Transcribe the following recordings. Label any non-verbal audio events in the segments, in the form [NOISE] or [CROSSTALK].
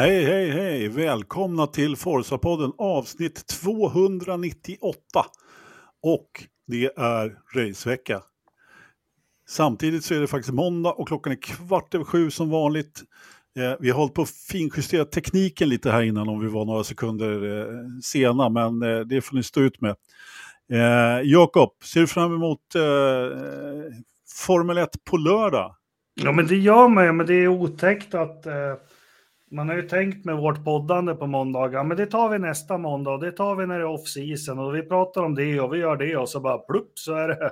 Hej, hej, hej! Välkomna till Forza-podden avsnitt 298. Och det är racevecka. Samtidigt så är det faktiskt måndag och klockan är kvart över sju som vanligt. Eh, vi har hållit på att finjustera tekniken lite här innan om vi var några sekunder eh, sena, men eh, det får ni stå ut med. Eh, Jakob, ser du fram emot eh, Formel 1 på lördag? Ja, men det gör man ju, men det är otäckt att eh, man har ju tänkt med vårt poddande på måndagar, men det tar vi nästa måndag och det tar vi när det är off-season och vi pratar om det och vi gör det och så bara plupp så är det,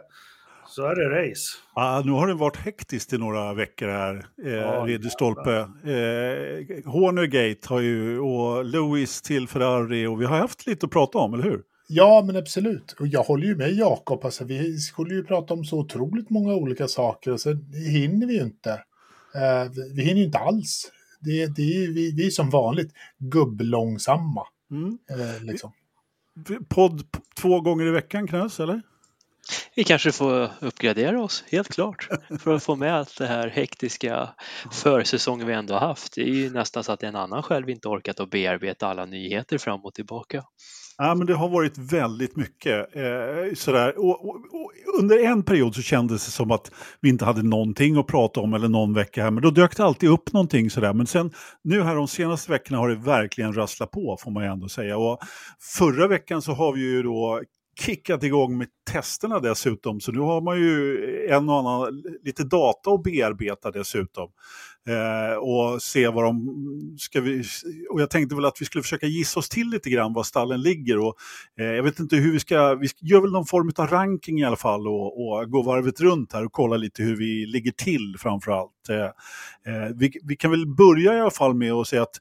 så är det race. Ah, nu har det varit hektiskt i några veckor här, eh, ja, Ridderstolpe. Eh, Hornergate har ju, och Lewis till Ferrari och vi har haft lite att prata om, eller hur? Ja, men absolut. Och jag håller ju med Jakob. Alltså, vi skulle ju prata om så otroligt många olika saker och så hinner vi ju inte. Eh, vi hinner ju inte alls. Det, det är, vi, vi är som vanligt gubblångsamma. Mm. Eh, liksom. Podd två gånger i veckan Knös, eller? Vi kanske får uppgradera oss, helt klart, för att få med allt det här hektiska försäsongen vi ändå haft. Det är ju nästan så att en annan själv inte orkat att bearbeta alla nyheter fram och tillbaka. Ja, men det har varit väldigt mycket. Eh, sådär. Och, och, och, under en period så kändes det som att vi inte hade någonting att prata om eller någon vecka här. Men då dök det alltid upp någonting sådär. Men sen nu här de senaste veckorna har det verkligen rasslat på får man ju ändå säga. Och förra veckan så har vi ju då kickat igång med testerna dessutom. Så nu har man ju en och annan lite data att bearbeta dessutom. Eh, och se vad de ska vi, och jag tänkte väl att vi skulle försöka gissa oss till lite grann var stallen ligger. Och, eh, jag vet inte hur vi ska, vi gör väl någon form av ranking i alla fall och, och gå varvet runt här och kolla lite hur vi ligger till framförallt. Eh, eh, vi, vi kan väl börja i alla fall med att säga att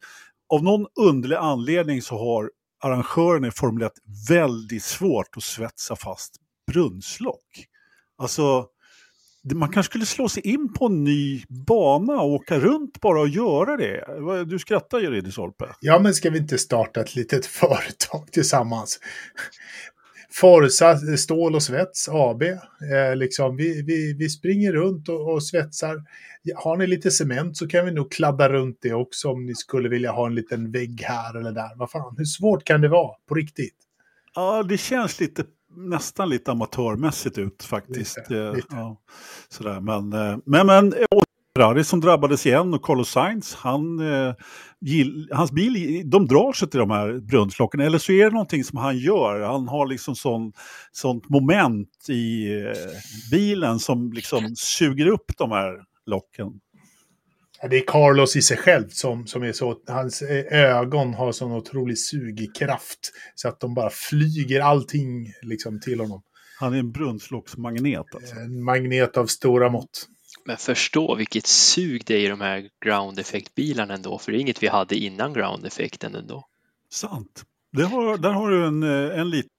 av någon underlig anledning så har arrangörerna i Formel 1 väldigt svårt att svetsa fast brunnslock. Alltså, man kanske skulle slå sig in på en ny bana och åka runt bara och göra det. Du skrattar ju, Ridderstolpe. Ja, men ska vi inte starta ett litet [LAUGHS] företag tillsammans? Forsa Stål och Svets AB. Eh, liksom, vi, vi, vi springer runt och, och svetsar. Har ni lite cement så kan vi nog kladda runt det också om ni skulle vilja ha en liten vägg här eller där. Vad fan, hur svårt kan det vara på riktigt? Ja, det känns lite nästan lite amatörmässigt ut faktiskt. Lite, eh, lite. Ja, sådär. Men, eh, men, men Ferrari som drabbades igen och Carlos Sainz, han, eh, gill, hans bil, de drar sig till de här brunnslocken. Eller så är det någonting som han gör. Han har liksom sån, sånt moment i eh, bilen som liksom suger upp de här locken. Det är Carlos i sig själv som, som är så, hans ögon har sån otrolig sugkraft så att de bara flyger allting liksom till honom. Han är en brunnslocksmagnet alltså. En magnet av stora mått. Men förstå vilket sug det är i de här ground effect-bilarna ändå, för det är inget vi hade innan ground effekten ändå. Sant. Det har, där har du en, en liten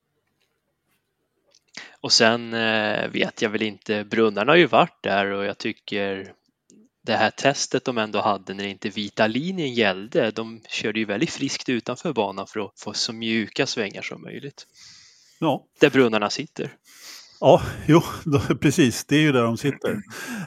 och sen eh, vet jag väl inte, brunnarna har ju varit där och jag tycker det här testet de ändå hade när inte vita linjen gällde, de körde ju väldigt friskt utanför banan för att få så mjuka svängar som möjligt. Ja. Där brunnarna sitter. Ja, jo, då, precis. Det är ju där de sitter.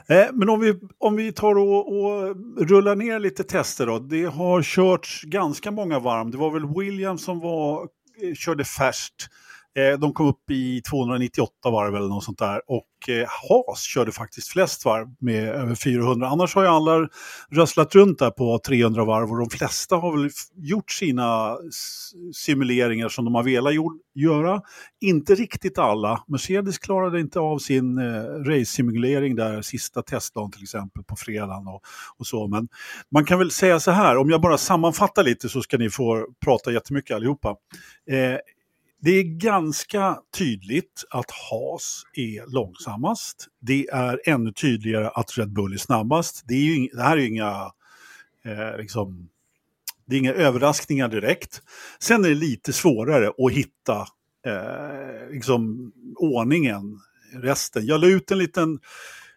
Eh, men om vi, om vi tar och, och rullar ner lite tester då. Det har körts ganska många varv. Det var väl William som var, eh, körde färskt Eh, de kom upp i 298 varv eller något sånt där och eh, Haas körde faktiskt flest varv med över 400. Annars har ju alla röslat runt där på 300 varv och de flesta har väl gjort sina simuleringar som de har velat göra. Inte riktigt alla. Mercedes klarade inte av sin eh, race-simulering där sista testdagen till exempel på fredagen och, och så. Men man kan väl säga så här, om jag bara sammanfattar lite så ska ni få prata jättemycket allihopa. Eh, det är ganska tydligt att Haas är långsammast. Det är ännu tydligare att Red Bull är snabbast. Det, är ju, det här är ju inga, eh, liksom, det är inga överraskningar direkt. Sen är det lite svårare att hitta eh, liksom, ordningen, resten. Jag la ut en liten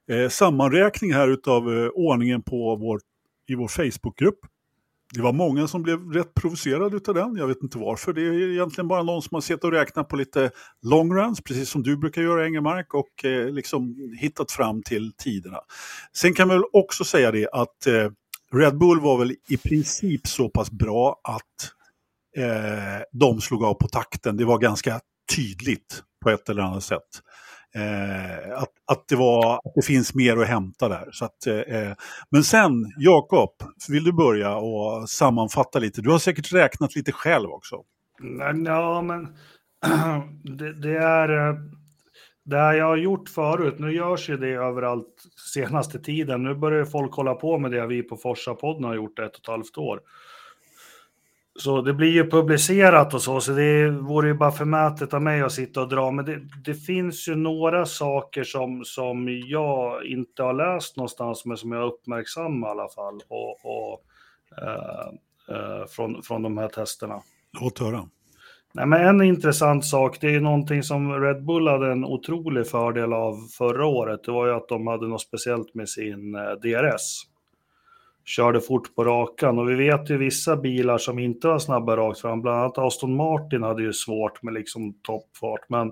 eh, sammanräkning här av eh, ordningen på vår, i vår Facebookgrupp. Det var många som blev rätt provocerade av den. Jag vet inte varför. Det är egentligen bara någon som har sett och räknat på lite long runs, precis som du brukar göra Engelmark, och eh, liksom hittat fram till tiderna. Sen kan man väl också säga det att eh, Red Bull var väl i princip så pass bra att eh, de slog av på takten. Det var ganska tydligt på ett eller annat sätt. Eh, att, att, det var, att det finns mer att hämta där. Så att, eh, eh, men sen, Jakob, vill du börja och sammanfatta lite? Du har säkert räknat lite själv också. Ja, men [CLEARS THROAT] det, det är eh, det här jag har gjort förut. Nu görs ju det överallt senaste tiden. Nu börjar folk hålla på med det vi på Forsa-podden har gjort ett och ett halvt år. Så det blir ju publicerat och så, så det vore ju bara förmätet av mig att sitta och dra. Men det, det, finns ju några saker som, som jag inte har läst någonstans, men som jag uppmärksammar i alla fall. Och, och eh, eh, från, från de här testerna. Låt höra. Nej, men en intressant sak, det är någonting som Red Bull hade en otrolig fördel av förra året. Det var ju att de hade något speciellt med sin eh, DRS körde fort på rakan. Och vi vet ju vissa bilar som inte var snabba rakt fram, bland annat Aston Martin hade ju svårt med liksom toppfart. Men,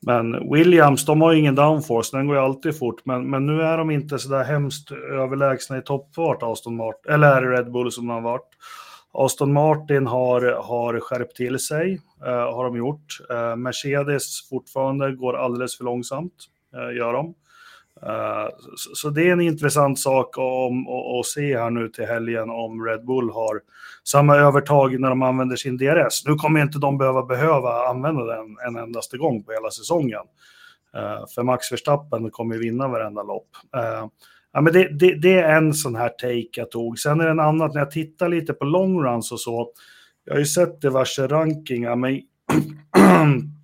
men Williams, de har ju ingen downforce, den går ju alltid fort. Men, men nu är de inte så där hemskt överlägsna i toppfart, Aston Martin, eller Red Bull som de har varit. Aston Martin har, har skärpt till sig, eh, har de gjort. Eh, Mercedes fortfarande går alldeles för långsamt, eh, gör de. Eh, så, det är en intressant sak att se här nu till helgen om Red Bull har samma övertag när de använder sin DRS. Nu kommer inte de behöva behöva använda den en endaste gång på hela säsongen. Eh, för Max Verstappen kommer ju vinna varenda lopp. Eh, ja, men det, det, det, är en sån här take jag tog. Sen är det en annan, när jag tittar lite på long runs och så. Jag har ju sett diverse rankingar, men [CLEARS THROAT] [CLEARS THROAT]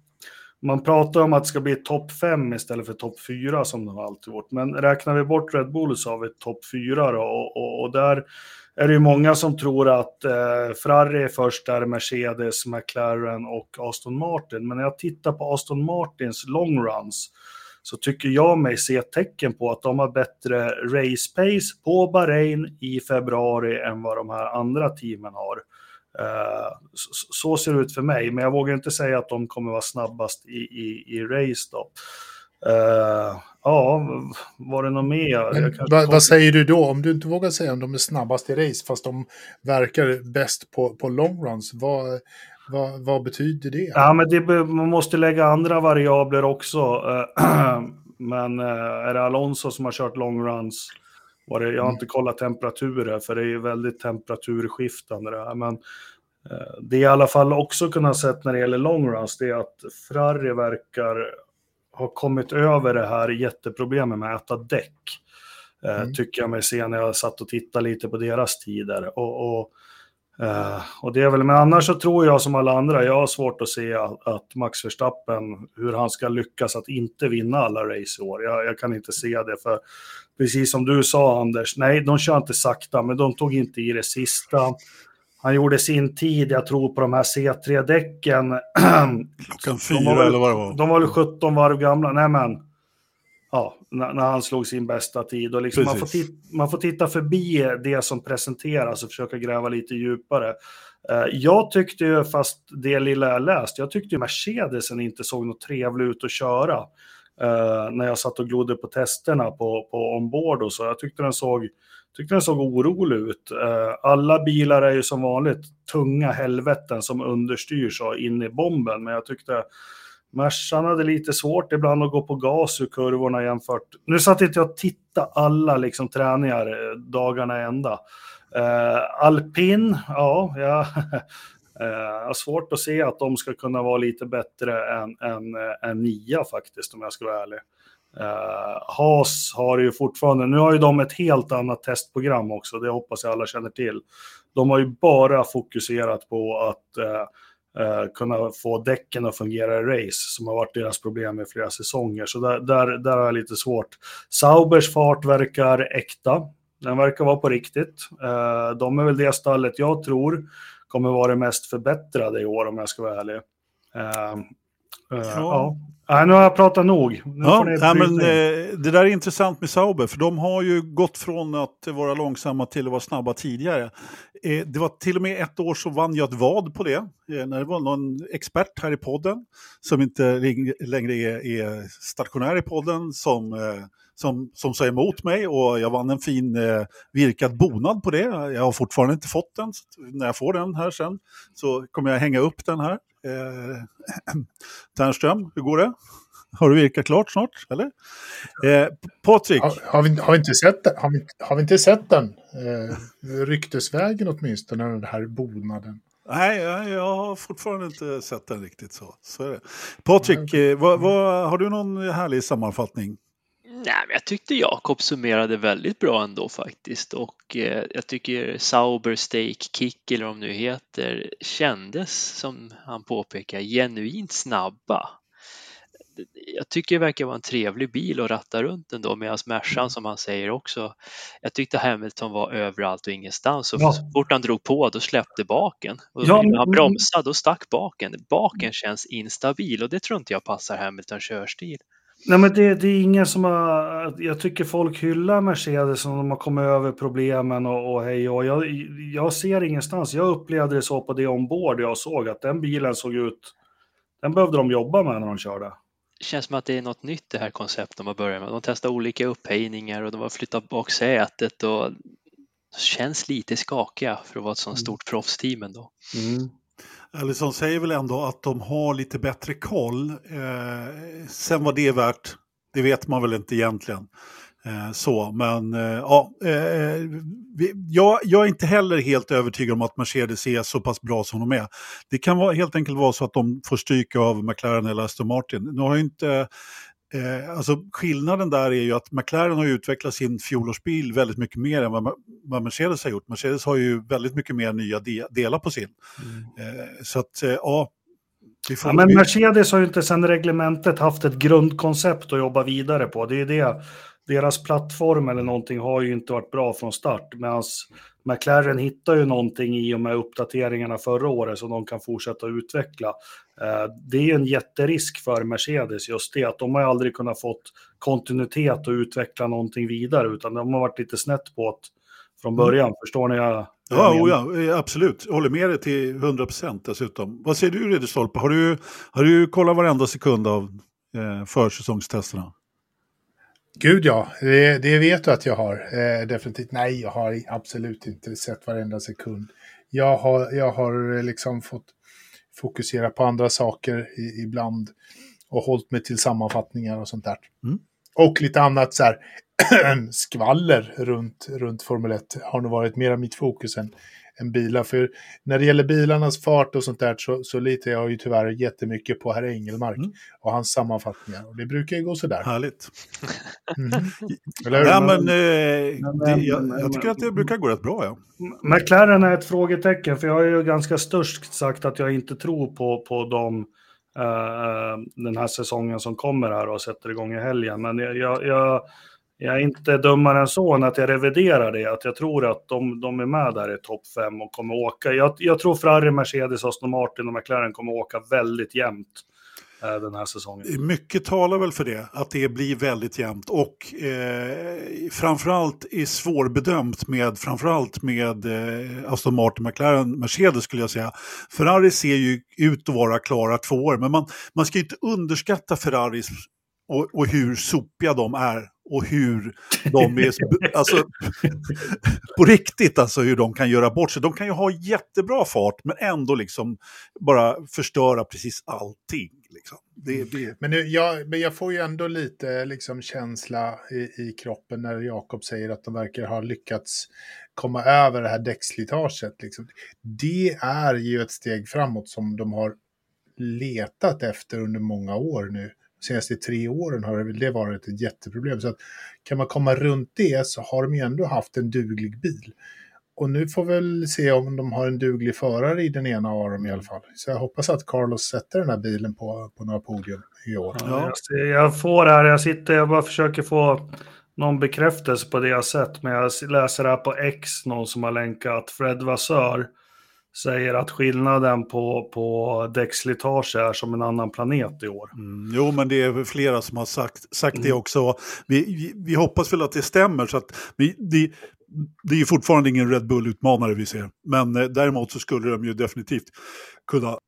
Man pratar om att det ska bli topp 5 istället för topp 4 som de har alltid varit. Men räknar vi bort Red Bull så har vi topp 4 då, och, och, och, där är det ju många som tror att eh, Ferrari är först där, Mercedes, McLaren och Aston Martin. Men när jag tittar på Aston Martins long runs så tycker jag mig se tecken på att de har bättre race pace på Bahrain i februari än vad de här andra teamen har. Uh, så, ser det ut för mig, men jag vågar inte säga att de kommer vara snabbast i, i, i race då. Uh, ja, var det något mer? Va, vad säger du då om du inte vågar säga om de är snabbast i race fast de verkar bäst på, på long runs? Vad, vad, vad betyder det? Ja, men det, man måste lägga andra variabler också. Uh, [CLEARS THROAT] men är det Alonso som har kört long runs? Var det, jag har mm. inte kollat temperaturer för det är ju väldigt temperaturskiftande det här. Men eh, det i alla fall också kunnat sett när det gäller long runs det är att Ferrari verkar ha kommit över det här jätteproblemet med att äta däck. Eh, mm. Tycker jag mig se när jag satt och tittade lite på deras tider. Och, och, eh, och det är väl, men annars så tror jag som alla andra, jag har svårt att se att, att Max Verstappen, hur han ska lyckas att inte vinna alla race i år. Jag, jag kan inte se det, för precis som du sa Anders, nej, de kör inte sakta, men de tog inte i det sista. Han gjorde sin tid, jag tror på de här C3-däcken. Klockan fyra eller vad det var. De var väl 17 varv gamla, nej men. Ja, när, han slog sin bästa tid. Och liksom man, får titta, man får titta förbi det som presenteras och försöka gräva lite djupare. Uh, jag tyckte ju, fast det lilla jag läst, jag tyckte ju Mercedesen inte såg något trevligt ut att köra. Uh, när jag satt och glodde på testerna på, på ombord och så. Jag tyckte den såg, tyckte den såg orolig ut. Uh, alla bilar är ju som vanligt tunga helveten som understyrs in i bomben, men jag tyckte Mercan hade lite svårt ibland att gå på gas ur kurvorna jämfört. Nu satt inte jag och tittade alla liksom träningar eh, dagarna ända. Uh, Alpin, ja, ja [LAUGHS] Eh, jag har svårt att se att de ska kunna vara lite bättre än, än, eh, än nia faktiskt, om jag ska vara ärlig. Uh, Haas har ju fortfarande, nu har ju de ett helt annat testprogram också, det hoppas jag alla känner till. De har ju bara fokuserat på att uh, Eh, kunna få däcken att fungera i race, som har varit deras problem i flera säsonger. Så där, där, där har jag lite svårt. Saubers fart verkar äkta, den verkar vara på riktigt. Eh, de är väl det stallet jag tror kommer vara det mest förbättrade i år om jag ska vara ärlig. Eh, ja. ja. nu har jag pratat nog. Nu ja, men, eh, det där är intressant med Sauber, för de har ju gått från att vara långsamma till att vara snabba tidigare. Eh, det var till och med ett år så vann jag ett vad på det, eh, när det var någon expert här i podden, som inte längre är, är stationär i podden, som som, som sa emot mig och jag vann en fin eh, virkad bonad på det. Jag har fortfarande inte fått den. när jag får den här sen så kommer jag hänga upp den här. Eh, [CLEARS THROAT] Tärnström, hur går det? Har du virkat klart snart? Eller? Eh, Patrik? Har, har, vi, har, vi, inte sett den? Har vi, har vi inte sett den? Eh, ryktesvägen åtminstone, den här bonaden. Nej, jag har fortfarande inte sett den riktigt så. så är det. Patrik, eh, vad, vad, har du någon härlig sammanfattning? Nej, men jag tyckte Jakob summerade väldigt bra ändå faktiskt och eh, jag tycker Sauber Steak Kick eller vad de nu heter kändes som han påpekar genuint snabba jag tycker det verkar vara en trevlig bil att ratta runt ändå medan Mercan som han säger också. Jag tyckte Hamilton var överallt och ingenstans och ja. så fort han drog på då släppte baken. Och ja, när han bromsade då stack baken. Baken känns instabil och det tror inte jag passar Hamiltons körstil. Nej, men det, det, är ingen som har... Jag tycker folk hyllar Mercedes som de har kommit över problemen och, och hej och jag, jag ser ingenstans. Jag upplevde det så på det ombord jag såg att den bilen såg ut... Den behövde de jobba med när de körde känns som att det är något nytt det här konceptet de har börjat med. De testar olika upphöjningar och de har flyttat bak sätet och känns lite skakiga för att vara ett sånt mm. stort proffsteam ändå. Mm. Allison säger väl ändå att de har lite bättre koll. Eh, sen vad det är värt, det vet man väl inte egentligen. Eh, så, men eh, ja, eh, jag, jag, är inte heller helt övertygad om att Mercedes är så pass bra som de är. Det kan vara, helt enkelt vara så att de får stryka av McLaren eller Aston Martin. Nu har inte, eh, alltså skillnaden där är ju att McLaren har utvecklat sin fjolårsbil väldigt mycket mer än vad, vad Mercedes har gjort. Mercedes har ju väldigt mycket mer nya de, delar på sin. Mm. Eh, så att, eh, ja, Ja, men Mercedes har ju inte sedan reglementet haft ett grundkoncept att jobba vidare på. Det är det deras plattform eller någonting har ju inte varit bra från start. Medan McLaren hittar ju någonting i och med uppdateringarna förra året som de kan fortsätta utveckla. Eh, det är ju en jätterisk för Mercedes just det, att de har aldrig kunnat fått kontinuitet och utveckla någonting vidare, utan de har varit lite snett på det från början. Mm. Förstår ni? Jag, Ja, oh ja, eh, absolut. Jag håller med dig till 100 procent dessutom. Vad säger du Ridderstolpe? Har du, har du kollat varenda sekund av eh, försäsongstesterna? Gud ja, det, det, vet du att jag har. Eh, definitivt. Nej, jag har absolut inte sett varenda sekund. Jag har, jag har liksom fått fokusera på andra saker i, ibland och hållit mig till sammanfattningar och sånt där. Mm. Och lite annat så här [CLEARS THROAT] skvaller runt, runt Formel 1 har nog varit mera mitt fokus än, än bilar. För när det gäller bilarnas fart och sånt där så, så litar jag ju tyvärr jättemycket på herr Engelmark mm. och hans sammanfattningar. Och det brukar ju gå sådär. Härligt. Mm. [LAUGHS] Eller, ja, men, eh, det, jag, jag, tycker att det brukar gå rätt bra. Ja. McLaren är ett frågetecken, för jag har ju ganska störst sagt att jag inte tror på, på dem uh, den här säsongen som kommer här och sätter igång i helgen. Men jag, jag, jag jag är inte dummare än så än att jag reviderar det. Att jag tror att de, de är med där i topp fem och kommer åka. Jag, jag tror Ferrari, Mercedes, Aston Martin och McLaren kommer åka väldigt jämnt eh, den här säsongen. Mycket talar väl för det, att det blir väldigt jämnt och eh, framförallt är svårbedömt med framförallt med eh, Aston Martin, McLaren, Mercedes skulle jag säga. Ferrari ser ju ut att vara klara två år, men man, man ska inte underskatta Ferraris och, och hur sopiga de är och hur de är, [LAUGHS] alltså, på riktigt alltså hur de kan göra bort sig. De kan ju ha jättebra fart men ändå liksom bara förstöra precis allting. Liksom. Det, det... Men, nu, jag, men jag får ju ändå lite liksom, känsla i, i kroppen när Jakob säger att de verkar ha lyckats komma över det här däckslitaget. Liksom. Det är ju ett steg framåt som de har letat efter under många år nu senaste tre åren har det varit ett jätteproblem. Så att kan man komma runt det så har de ju ändå haft en duglig bil. Och nu får vi väl se om de har en duglig förare i den ena av dem i alla fall. Så jag hoppas att Carlos sätter den här bilen på, på några podium i år. Ja, jag får här, jag sitter, jag bara försöker få någon bekräftelse på det jag sett, men jag läser här på X, någon som har länkat Fred Vassör säger att skillnaden på, på däckslitage är som en annan planet i år. Mm, jo, men det är flera som har sagt, sagt mm. det också. Vi, vi, vi, hoppas väl att det stämmer. Så att vi, det, det är fortfarande ingen Red Bull-utmanare vi ser. Men eh, däremot så skulle de ju definitivt kunna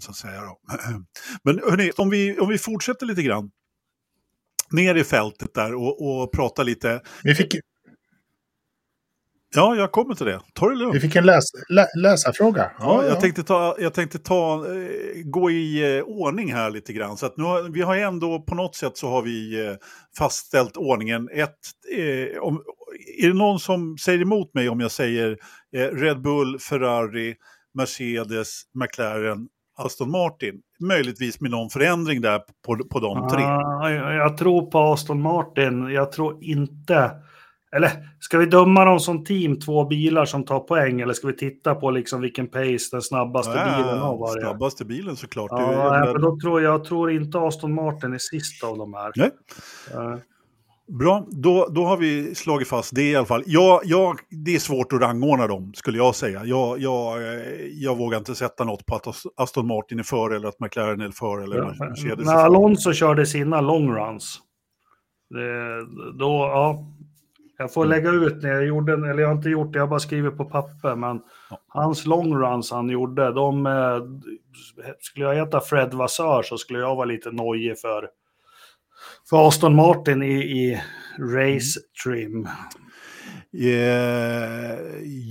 så att säga. Då. [CLEARS THROAT] Men hörni, om vi, om vi fortsätter lite grann ner i fältet där och, och pratar lite. Vi fick, Ja, jag kommer till det. Ta det lugnt. vi fick en läs, lä, läsarfråga. Ja, jag tänkte, ta, jag tänkte ta, eh, gå i eh, ordning här lite grann. Så att nu har, vi har ändå på något sätt så har vi eh, fastställt ordningen. Ett, eh, om, är det någon som säger emot mig om jag säger eh, Red Bull, Ferrari, Mercedes, McLaren, Aston Martin? Möjligtvis med någon förändring där på, på de tre. Ah, jag, jag tror på Aston Martin. Jag tror inte... Eller ska vi döma dem som team, två bilar som tar poäng? Eller ska vi titta på liksom vilken pace den snabbaste bilen har varit? Snabbaste bilen såklart. Ja, jag men då tror jag tror inte Aston Martin är sist av de här. Nej. Eh, Bra, då, då har vi slagit fast det i alla fall. Jag, jag, det är svårt att rangordna dem, skulle jag säga. Jag, jag, eh, jag vågar inte sätta något på att Ast- Aston Martin är före eller att McLaren är före eller Ja, Mercedes är När. Alonso körde sina long runs, det, då, ja, jag får lägga ut när jag gjorde, eller jag har inte gjort det, jag har bara skrivit på papper, men Ja. hans long runs han gjorde, de, eh, skulle jag heta Fred Vassör så skulle jag vara lite nojig för, för Aston Martin i, i race trim. Eh,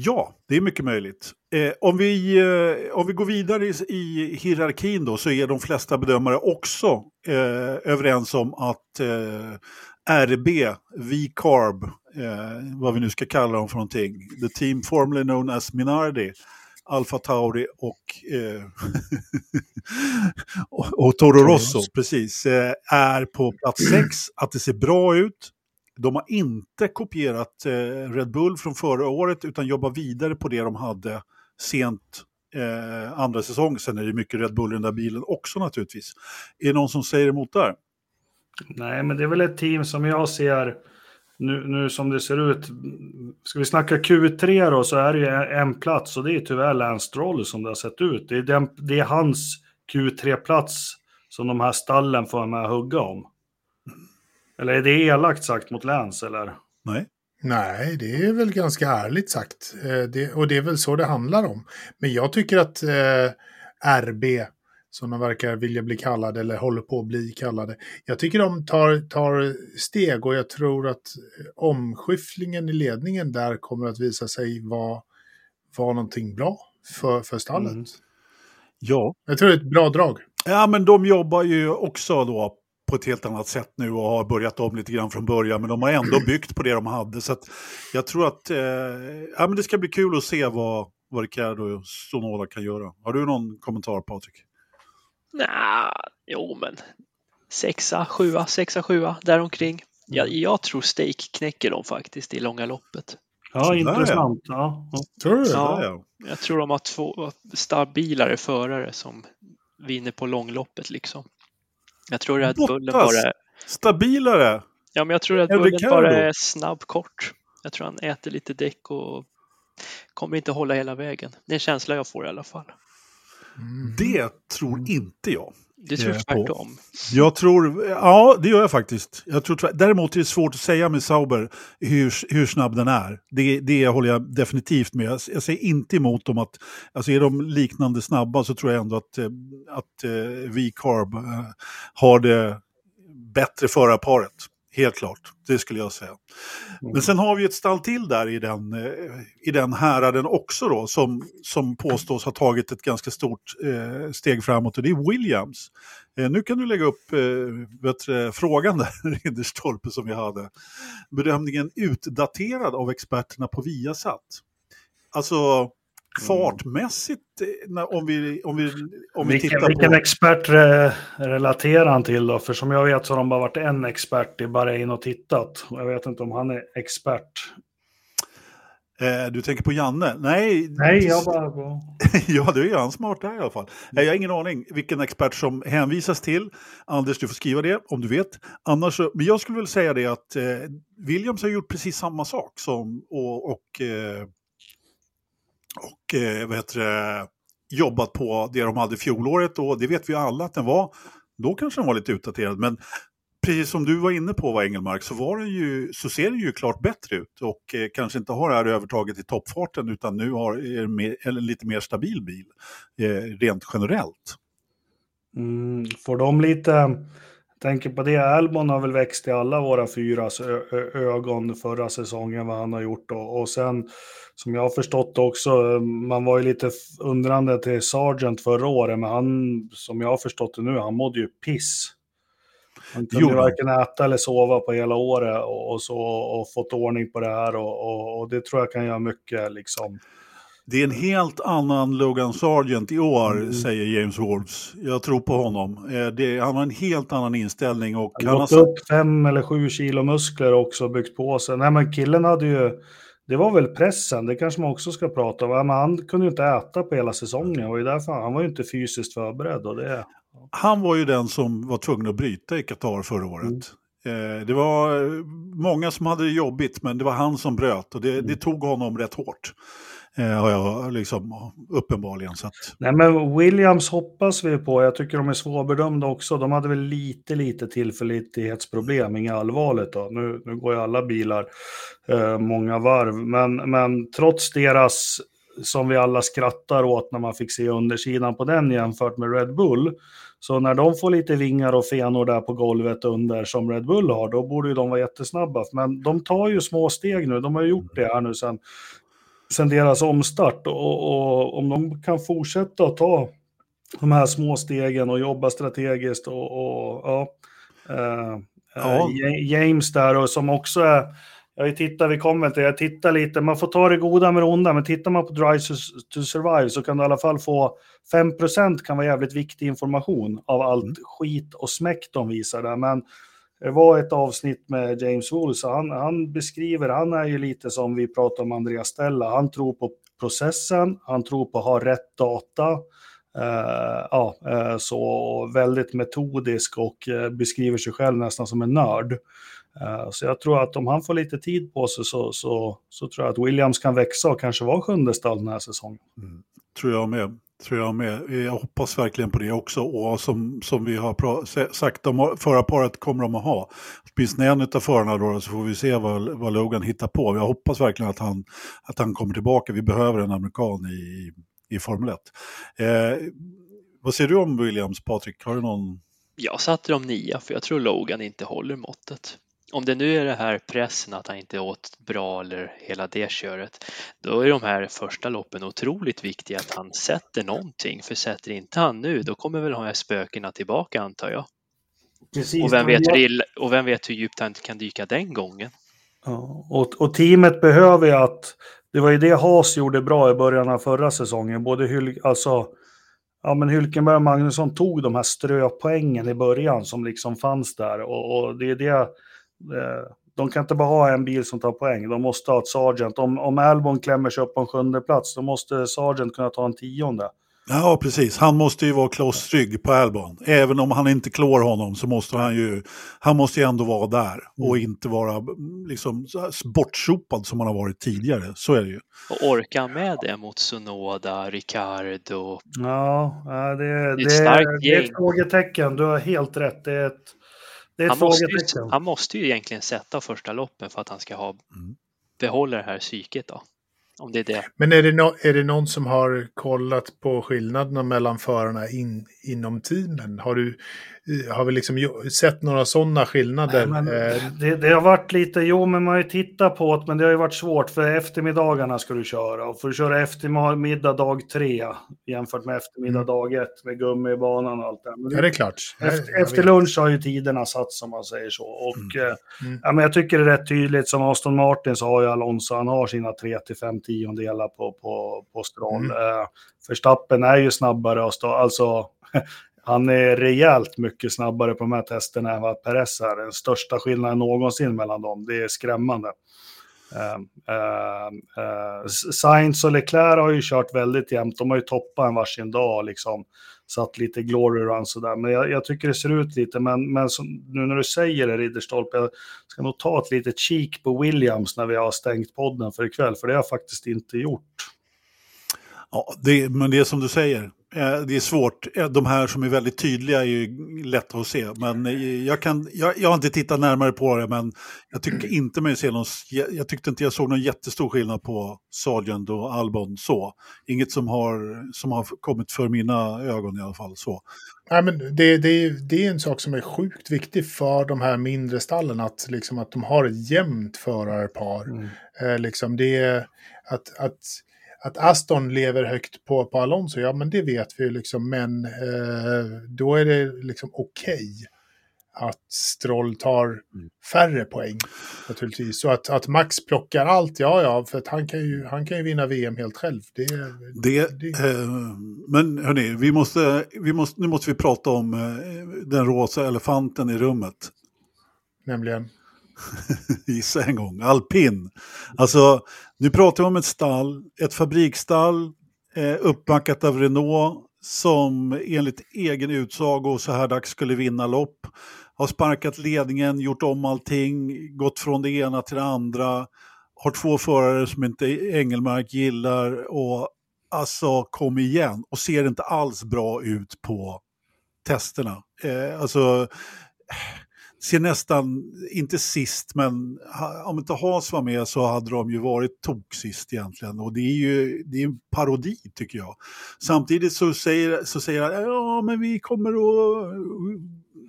ja, det är mycket möjligt. Eh, om, vi, eh, om vi går vidare i, i hierarkin då så är de flesta bedömare också eh, överens om att eh, RB, V-Carb, eh, vad vi nu ska kalla dem för någonting, the team formerly known as Minardi, Alfa Tauri och, eh, och, [LAUGHS] och Toro Rosso, precis, eh, är på plats sex, att det ser bra ut. De har inte kopierat eh, Red Bull från förra året utan jobbar vidare på det de hade sent eh, andra säsong. Sen är det mycket Red Bull i den där bilen också naturligtvis. Är det någon som säger emot där? Nej, men det är väl ett team som jag ser nu, nu som det ser ut. Ska vi snacka Q3 då så är det ju en plats och det är tyvärr Lance Stroll som det har sett ut. Det är, den, det är hans Q3-plats som de här stallen får med att hugga om. Eller är det elakt sagt mot Lance eller? Nej. Nej, det är väl ganska ärligt sagt. Eh, det, och det är väl så det handlar om. Men jag tycker att eh, RB, som de verkar vilja bli kallade eller håller på att bli kallade, jag tycker de tar, tar steg och jag tror att eh, omskiftningen i ledningen där kommer att visa sig vara, vara någonting bra för, för stallet. Mm. Ja. Jag tror det är ett bra drag. ja, men de jobbar ju också då på ett helt annat sätt nu och har börjat om lite grann från början. Men de har ändå [CLEARS THROAT] byggt på det de hade. Så att jag tror att eh, ja, men det ska bli kul att se vad, vad Ricardo och Sonoda kan göra. Har du någon kommentar Patrik? Nja, jo men sexa, sjua, sexa, sjua, däromkring. Jag, jag tror Stake knäcker dem faktiskt i långa loppet. Ja, Sådär, intressant. Ja. Ja. Tror du? Ja. Jag tror de har två stabilare förare som vinner på långloppet liksom. Jag tror Red Bullen bara är, Stabilare! ja, men jag tror Än Bullen bara är snabb kort. Jag tror han äter lite däck och kommer inte hålla hela vägen. Det är en känsla jag får i alla fall. Mm. Det tror inte jag. Det tror Eh, jag på- tvärtom. Jag tror, ja det gör jag faktiskt. Jag tror, tvärt- däremot är det svårt att säga med Sauber hur, hur snabb den är. Det, det håller jag definitivt med. Jag, jag säger inte emot dem att, alltså är de liknande snabba så tror jag ändå att, eh, att eh, V-Carb eh, har det bättre förarparet. Helt klart, det skulle jag säga. Men sen har vi ett stall till där i den, eh, i den häraden också då, som, som påstås ha tagit ett ganska stort eh, steg framåt och det är Williams. Eh, nu kan du lägga upp eh, du, frågan där, [LAUGHS] Rinderstolpe, som vi hade. Bedömningen utdaterad av experterna på Viasat. Alltså fartmässigt, eh, om vi, om vi, om vi Vilken, tittar vilken på... expert eh, relaterar han till då? För som jag vet så har de bara varit en expert i Bahrain och tittat. Jag vet inte om han är expert. Eh, du tänker på Janne? Nej, Nej, jag bara... [LAUGHS] ja, det är han smart där i alla fall. Nej, Jag har ingen aning vilken expert som hänvisas till. Anders, du får skriva det om du vet. Annars, men jag skulle väl säga det att eh, Williams har gjort precis samma sak som och, och, eh, och eh, vad heter det, jobbat på det de hade fjolåret och det vet vi alla att den var. Då kanske den var lite utdaterad, men precis som du var inne på, va, Engelmark, så, var den ju, så ser den ju klart bättre ut och eh, kanske inte har det här övertaget i toppfarten utan nu har är mer, en lite mer stabil bil, eh, rent generellt. Mm, får de lite, tänker på det, Albon har väl växt i alla våra fyras ögon förra säsongen vad han har gjort och, och sen som jag har förstått också, man var ju lite undrande till Sargent förra året, men han, som jag har förstått det nu, han mådde ju piss. Han kunde ju varken äta eller sova på hela året och, och så, och fått ordning på det här och, och, och, det tror jag kan göra mycket liksom. Det är en helt annan Logan Sargent i år, mm. säger James Wolves. Jag tror på honom. Eh, det, han har en helt annan inställning. Och han har gått upp fem eller sju kilo muskler också och byggt på sig. Nej, men killen hade ju det var väl pressen, det kanske man också ska prata om. Men han kunde ju inte äta på hela säsongen och därför, han var ju inte fysiskt förberedd. Och det... Han var ju den som var tvungen att bryta i Qatar förra året. Mm. Eh, det var många som hade det jobbigt, men det var han som bröt och det, mm. det tog honom rätt hårt. Eh, har jag liksom uppenbarligen sett. Nej men Williams hoppas vi på, jag tycker de är svårbedömda också. De hade väl lite, lite tillförlitlighetsproblem, inget allvarligt då. Nu, nu går ju alla bilar eh, många varv, men, men trots deras, som vi alla skrattar åt när man fick se undersidan på den jämfört med Red Bull, så när de får lite vingar och fenor där på golvet under som Red Bull har, då borde ju de vara jättesnabba. Men de tar ju små steg nu, de har gjort det här nu sen sen deras omstart. Och, och, om de kan fortsätta att ta de här små stegen och jobba strategiskt och, och ja, eh, ja. James där och som också är, jag tittar, vi kommer till jag tittar lite, man får ta det goda med det onda, men tittar man på Drive to Survive så kan du i alla fall få 5% kan vara jävligt viktig information av allt mm. skit och smäck de visar där, men det var ett avsnitt med James Wools, så han, han beskriver, han är ju lite som vi pratade om Andreas Stella, han tror på processen, han tror på att ha rätt data, uh, ja, uh, så väldigt metodisk och uh, beskriver sig själv nästan som en nörd. så jag tror att om han får lite tid på sig så, så, så tror jag att Williams kan växa och kanske vara sjunde stall den här säsongen. Mm, tror jag med tror jag med. Jag hoppas verkligen på det också. Och som, som vi har sagt, de förra paret kommer de att ha. Åtminstone en av förarna då, så får vi se vad, vad Logan hittar på. Jag hoppas verkligen att han, att han kommer tillbaka. Vi behöver en amerikan i, i Formel 1. Eh, vad säger du om Williams, Patrik? Har du någon... Jag satte dem nia, för jag tror Logan inte håller måttet om det nu är det här pressen att han inte åt bra eller hela det köret, då är de här första loppen otroligt viktiga att han sätter någonting. För sätter inte han nu, då kommer väl de här spökena tillbaka antar jag. Precis, och, vem vet hur, och vem vet hur djupt han kan dyka den gången? Ja, och, och teamet behöver ju att, det var ju det Haas gjorde bra i början av förra säsongen, både Hyl, alltså Ja, men Hylkenberg och Magnusson tog de här ströpoängen i början som liksom fanns där och, och det är det de kan inte bara ha en bil som tar poäng, de måste ha ett Sargent. Om, om Albon klämmer sig upp på en sjunde plats, då måste Sargent kunna ta en tionde. Ja, precis. Han måste ju vara klossrygg på Albon. Även om han inte klår honom så måste han ju, han måste ju ändå vara där och mm. inte vara liksom bortsopad som han har varit tidigare. Så är det ju. Och orkar han med det mot Sunoda, Ricardo? Ja, det, det, det, är, ett det är ett frågetecken. Du har helt rätt. Det är ett han, måste ju, han måste ju egentligen sätta första loppen för att han ska ha mm. behålla det här psyket då. Om det är det. Men är det, no är det någon som har kollat på skillnaderna mellan förarna in, inom teamen? Har du har vi liksom sett några sådana skillnader? Nej, eh, det, det, har varit lite, jo men man har ju tittat på det, men det har ju varit svårt för eftermiddagarna ska du köra och får du köra eftermiddag dag tre jämfört med eftermiddag mm. dag ett med gummi i banan och allt det men Ja, det är klart. Efter, efter lunch har ju tiderna satt som man säger så. Och mm. Eh, mm. Ja, men jag tycker det är rätt tydligt, som Aston Martin så har ju Alonso, han har sina 3 till 5 tiondelar på, på, på Stroll. Mm. Eh, Förstappen är ju snabbare och stå, alltså [LAUGHS] han är rejält mycket snabbare på de här testerna än vad Perez är. Den största skillnaden någonsin mellan dem. Det är skrämmande. Uh, uh, uh, Sainz och Leclerc har ju kört väldigt jämnt. De har ju toppat en varsin dag liksom. Satt lite glory run sådär. Men jag, jag, tycker det ser ut lite. Men, men som, nu när du säger det Ridderstolpe. Jag ska nog ta ett litet kik på Williams när vi har stängt podden för ikväll. För det har jag faktiskt inte gjort. Ja, det, men det är som du säger. Eh, det är svårt. Eh, de här som är väldigt tydliga är ju lätta att se. Men eh, jag, kan, jag, jag har inte tittat närmare på det, men jag tycker mm. inte mig se någon, jag tyckte inte jag såg någon jättestor skillnad på Sargent och Albon så. Inget som har, som har kommit för mina ögon i alla fall. så. Nej, men det, det, det är en sak som är sjukt viktig för de här mindre stallen, att, liksom, att de har ett jämnt förarpar. Mm. Eh, liksom det är att, att, att Aston lever högt på, på Alonso, ja men det vet vi ju liksom, men eh, då är det liksom okej att Stroll tar färre poäng naturligtvis. Så att, att Max plockar allt, ja ja, för att han kan ju, han kan ju vinna VM helt själv. Det, Det, det- eh, men hörni, vi måste, vi måste, nu måste vi prata om eh, den rosa elefanten i rummet. nämligen. [LAUGHS] Gissa en gång, alpin. Alltså, nu pratar vi om ett stall, ett fabriksstall eh, uppbackat av Renault som enligt egen utsago så här dags skulle vinna lopp. Har sparkat ledningen, gjort om allting, gått från det ena till det andra. Har två förare som inte Engelmark gillar och alltså kom igen och ser inte alls bra ut på testerna. Eh, alltså ser nästan, inte sist, men om inte Haas var med så hade de ju varit toksist egentligen. Och det är ju det är en parodi tycker jag. Samtidigt så säger, så säger han, ja men vi kommer att,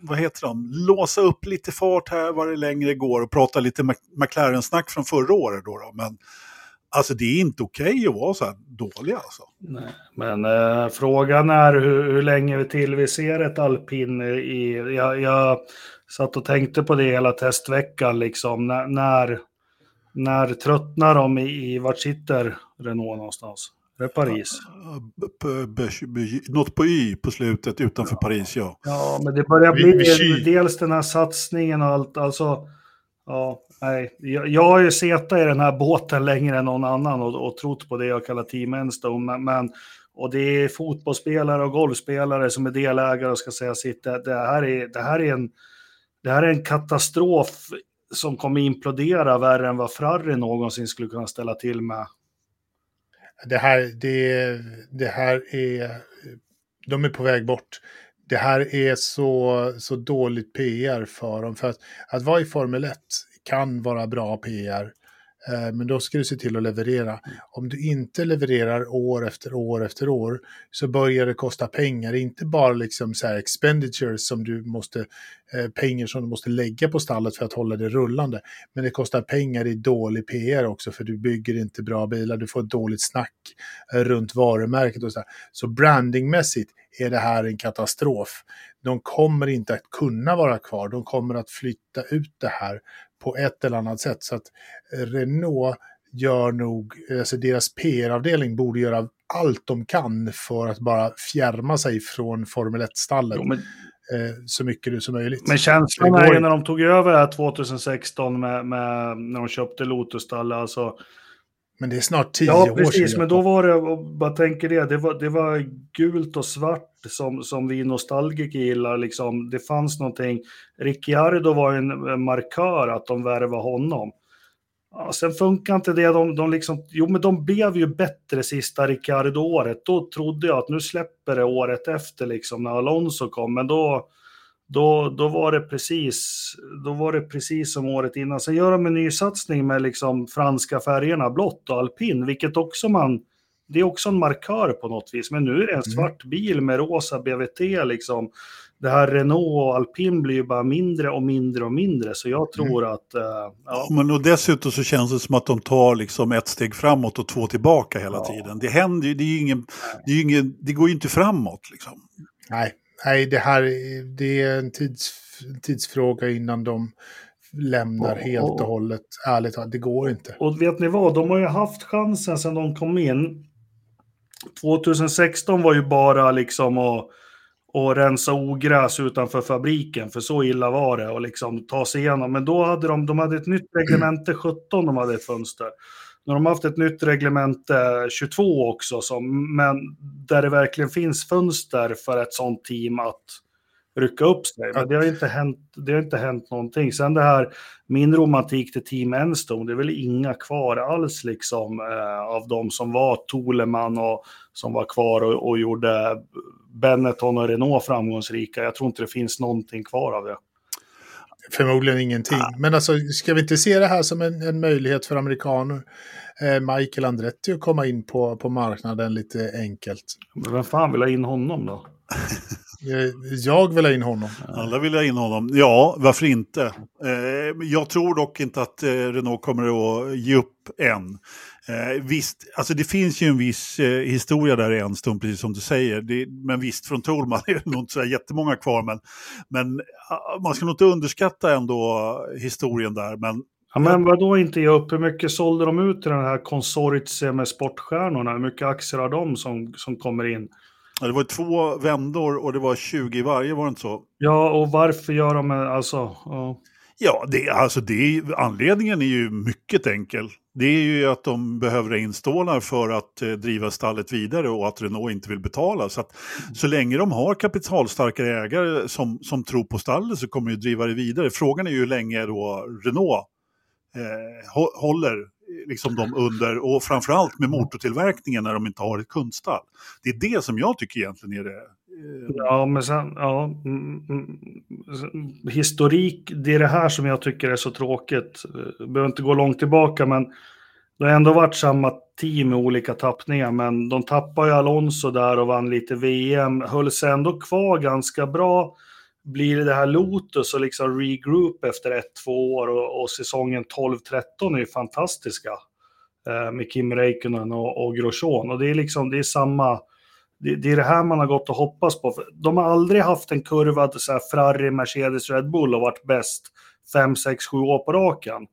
vad heter de, låsa upp lite fart här vad det längre går och prata lite McLaren-snack från förra året då. då. Men alltså det är inte okej att vara så här dålig alltså. Nej. Men eh, frågan är hur, hur länge till vi ser ett alpin i... Jag, jag satt och tänkte på det hela testveckan, liksom. När, när, när tröttnar de i, i... Vart sitter Renault någonstans? Är det Paris? Något på Y på slutet utanför Paris, ja. Ja, men det börjar bli dels den här satsningen och allt. Alltså, ja, nej. Jag, jag har ju suttit i den här båten längre än någon annan och, och trott på det jag kallar Team Enstone. Men, men, och det är fotbollsspelare och golfspelare som är delägare och ska säga sitt. Det, det, här, är, det, här, är en, det här är en katastrof som kommer implodera värre än vad Frarri någonsin skulle kunna ställa till med. Det här, det, det här är, de är på väg bort. Det här är så, så dåligt PR för dem. För att, att vara i Formel 1 kan vara bra PR. Eh, men då ska du se till att leverera. Om du inte levererar år efter år efter år så börjar det kosta pengar. Inte bara liksom så här expenditures som du måste, eh, pengar som du måste lägga på stallet för att hålla det rullande. Men det kostar pengar i dålig PR också för du bygger inte bra bilar. Du får ett dåligt snack eh, runt varumärket och så där. Så brandingmässigt är det här en katastrof. De kommer inte att kunna vara kvar. De kommer att flytta ut det här på ett eller annat sätt. Så att eh, Renault gör nog, alltså deras PR-avdelning borde göra allt de kan för att bara fjärma sig från Formel 1-stallet Jo, men, eh, så mycket som möjligt. men känslan är ju när de tog över det här 2016 med, med, när de köpte Lotus-stall, alltså Men det är snart tio Ja, år precis, sedan. men då var det, bara tänker det, det var, det var gult och svart som, som vi nostalgiker gillar. Liksom. Det fanns någonting, Ricciardo var en markör att de värvade honom. Ja, sen funkar inte det, de, de liksom, jo men de blev ju bättre sista Ricciardo-året. Då trodde jag att nu släpper det året efter liksom när Alonso kom, men då, då, då, var det precis, då var det precis som året innan. Sen gör de en ny satsning med liksom franska färgerna, blått och alpin, vilket också man, det är också en markör på något vis. Men nu är det en svart bil med rosa BVT liksom. Det här Renault och alpin blir ju bara mindre och mindre och mindre, så jag tror att... eh, ja. Men och dessutom så känns det som att de tar liksom ett steg framåt och två tillbaka hela Ja. tiden. Det händer ju, det är ju ingen, det, är ingen, det går ju inte framåt liksom. Nej, nej det här är- det är en tids, tidsfråga innan de lämnar Och- helt och och- hållet. Ärligt talat, det går inte. Och vet ni vad, de har ju haft chansen sedan de kom in. 2016 var ju bara liksom att, att rensa ogräs utanför fabriken, för så illa var det, och liksom ta sig igenom. Men då hade de, de hade ett nytt reglemente 17, de hade ett fönster. Nu har de haft ett nytt reglemente eh, 22 också, som, men där det verkligen finns fönster för ett sånt team att rycka upp sig. Men det har inte hänt, det har inte hänt någonting. Sen det här, min romantik till Team Enstone, det är väl inga kvar alls liksom eh, av de som var Toleman och som var kvar och, och gjorde Benetton och Renault framgångsrika. Jag tror inte det finns någonting kvar av det. Förmodligen ingenting. Men alltså, ska vi inte se det här som en, en möjlighet för amerikaner? Eh, Michael Andretti att komma in på, på marknaden lite enkelt. Men vem fan vill ha in honom då? [LAUGHS] Eh, Jag vill ha in honom. Alla vill ha in honom. Ja, varför inte? Eh, jag tror dock inte att eh, Renault kommer att ge upp än. Eh, visst, alltså det finns ju en viss eh, historia där i en stund, precis som du säger. Det, men visst, från Thorman [LAUGHS] är det nog inte så jättemånga kvar. Men, men ah, man ska nog inte underskatta ändå historien där. Men Ja, men vadå inte ge upp? Hur mycket sålde de ut i den här konsortiet med sportstjärnorna? Hur mycket aktier har de som, som kommer in? ja, det var två vändor och det var 20 i varje, var det inte så? Ja, och varför gör de alltså? Ja. Ja, det, alltså det, anledningen är ju mycket enkel. Det är ju att de behöver installer för att eh, driva stallet vidare och att Renault inte vill betala. Så, att, så länge de har kapitalstarka ägare som, som tror på stallet så kommer de driva det vidare. Frågan är ju hur länge då Renault eh, hå- håller liksom dem under och framförallt med motortillverkningen när de inte har ett kundstall. Det är det som jag tycker egentligen är det. Ehm. Ja, men sen, ja, mm, mm, mm, historik, det är det här som jag tycker är så tråkigt. Eh, jag behöver inte gå långt tillbaka, men det har ändå varit samma team med olika tappningar, men de tappade ju Alonso där och vann lite VM, höll sig ändå kvar ganska bra. Blir det här Lotus och liksom regroup efter ett, två år och, och säsongen 12-13 är ju fantastiska. Eh, med Kim Räikkönen och, och Grosjean. Och det är liksom, det är samma, det, det är det här man har gått och hoppats på. De har aldrig haft en kurva så här Ferrari, Mercedes, Red Bull och varit bäst 5, 6, 7 år på raken.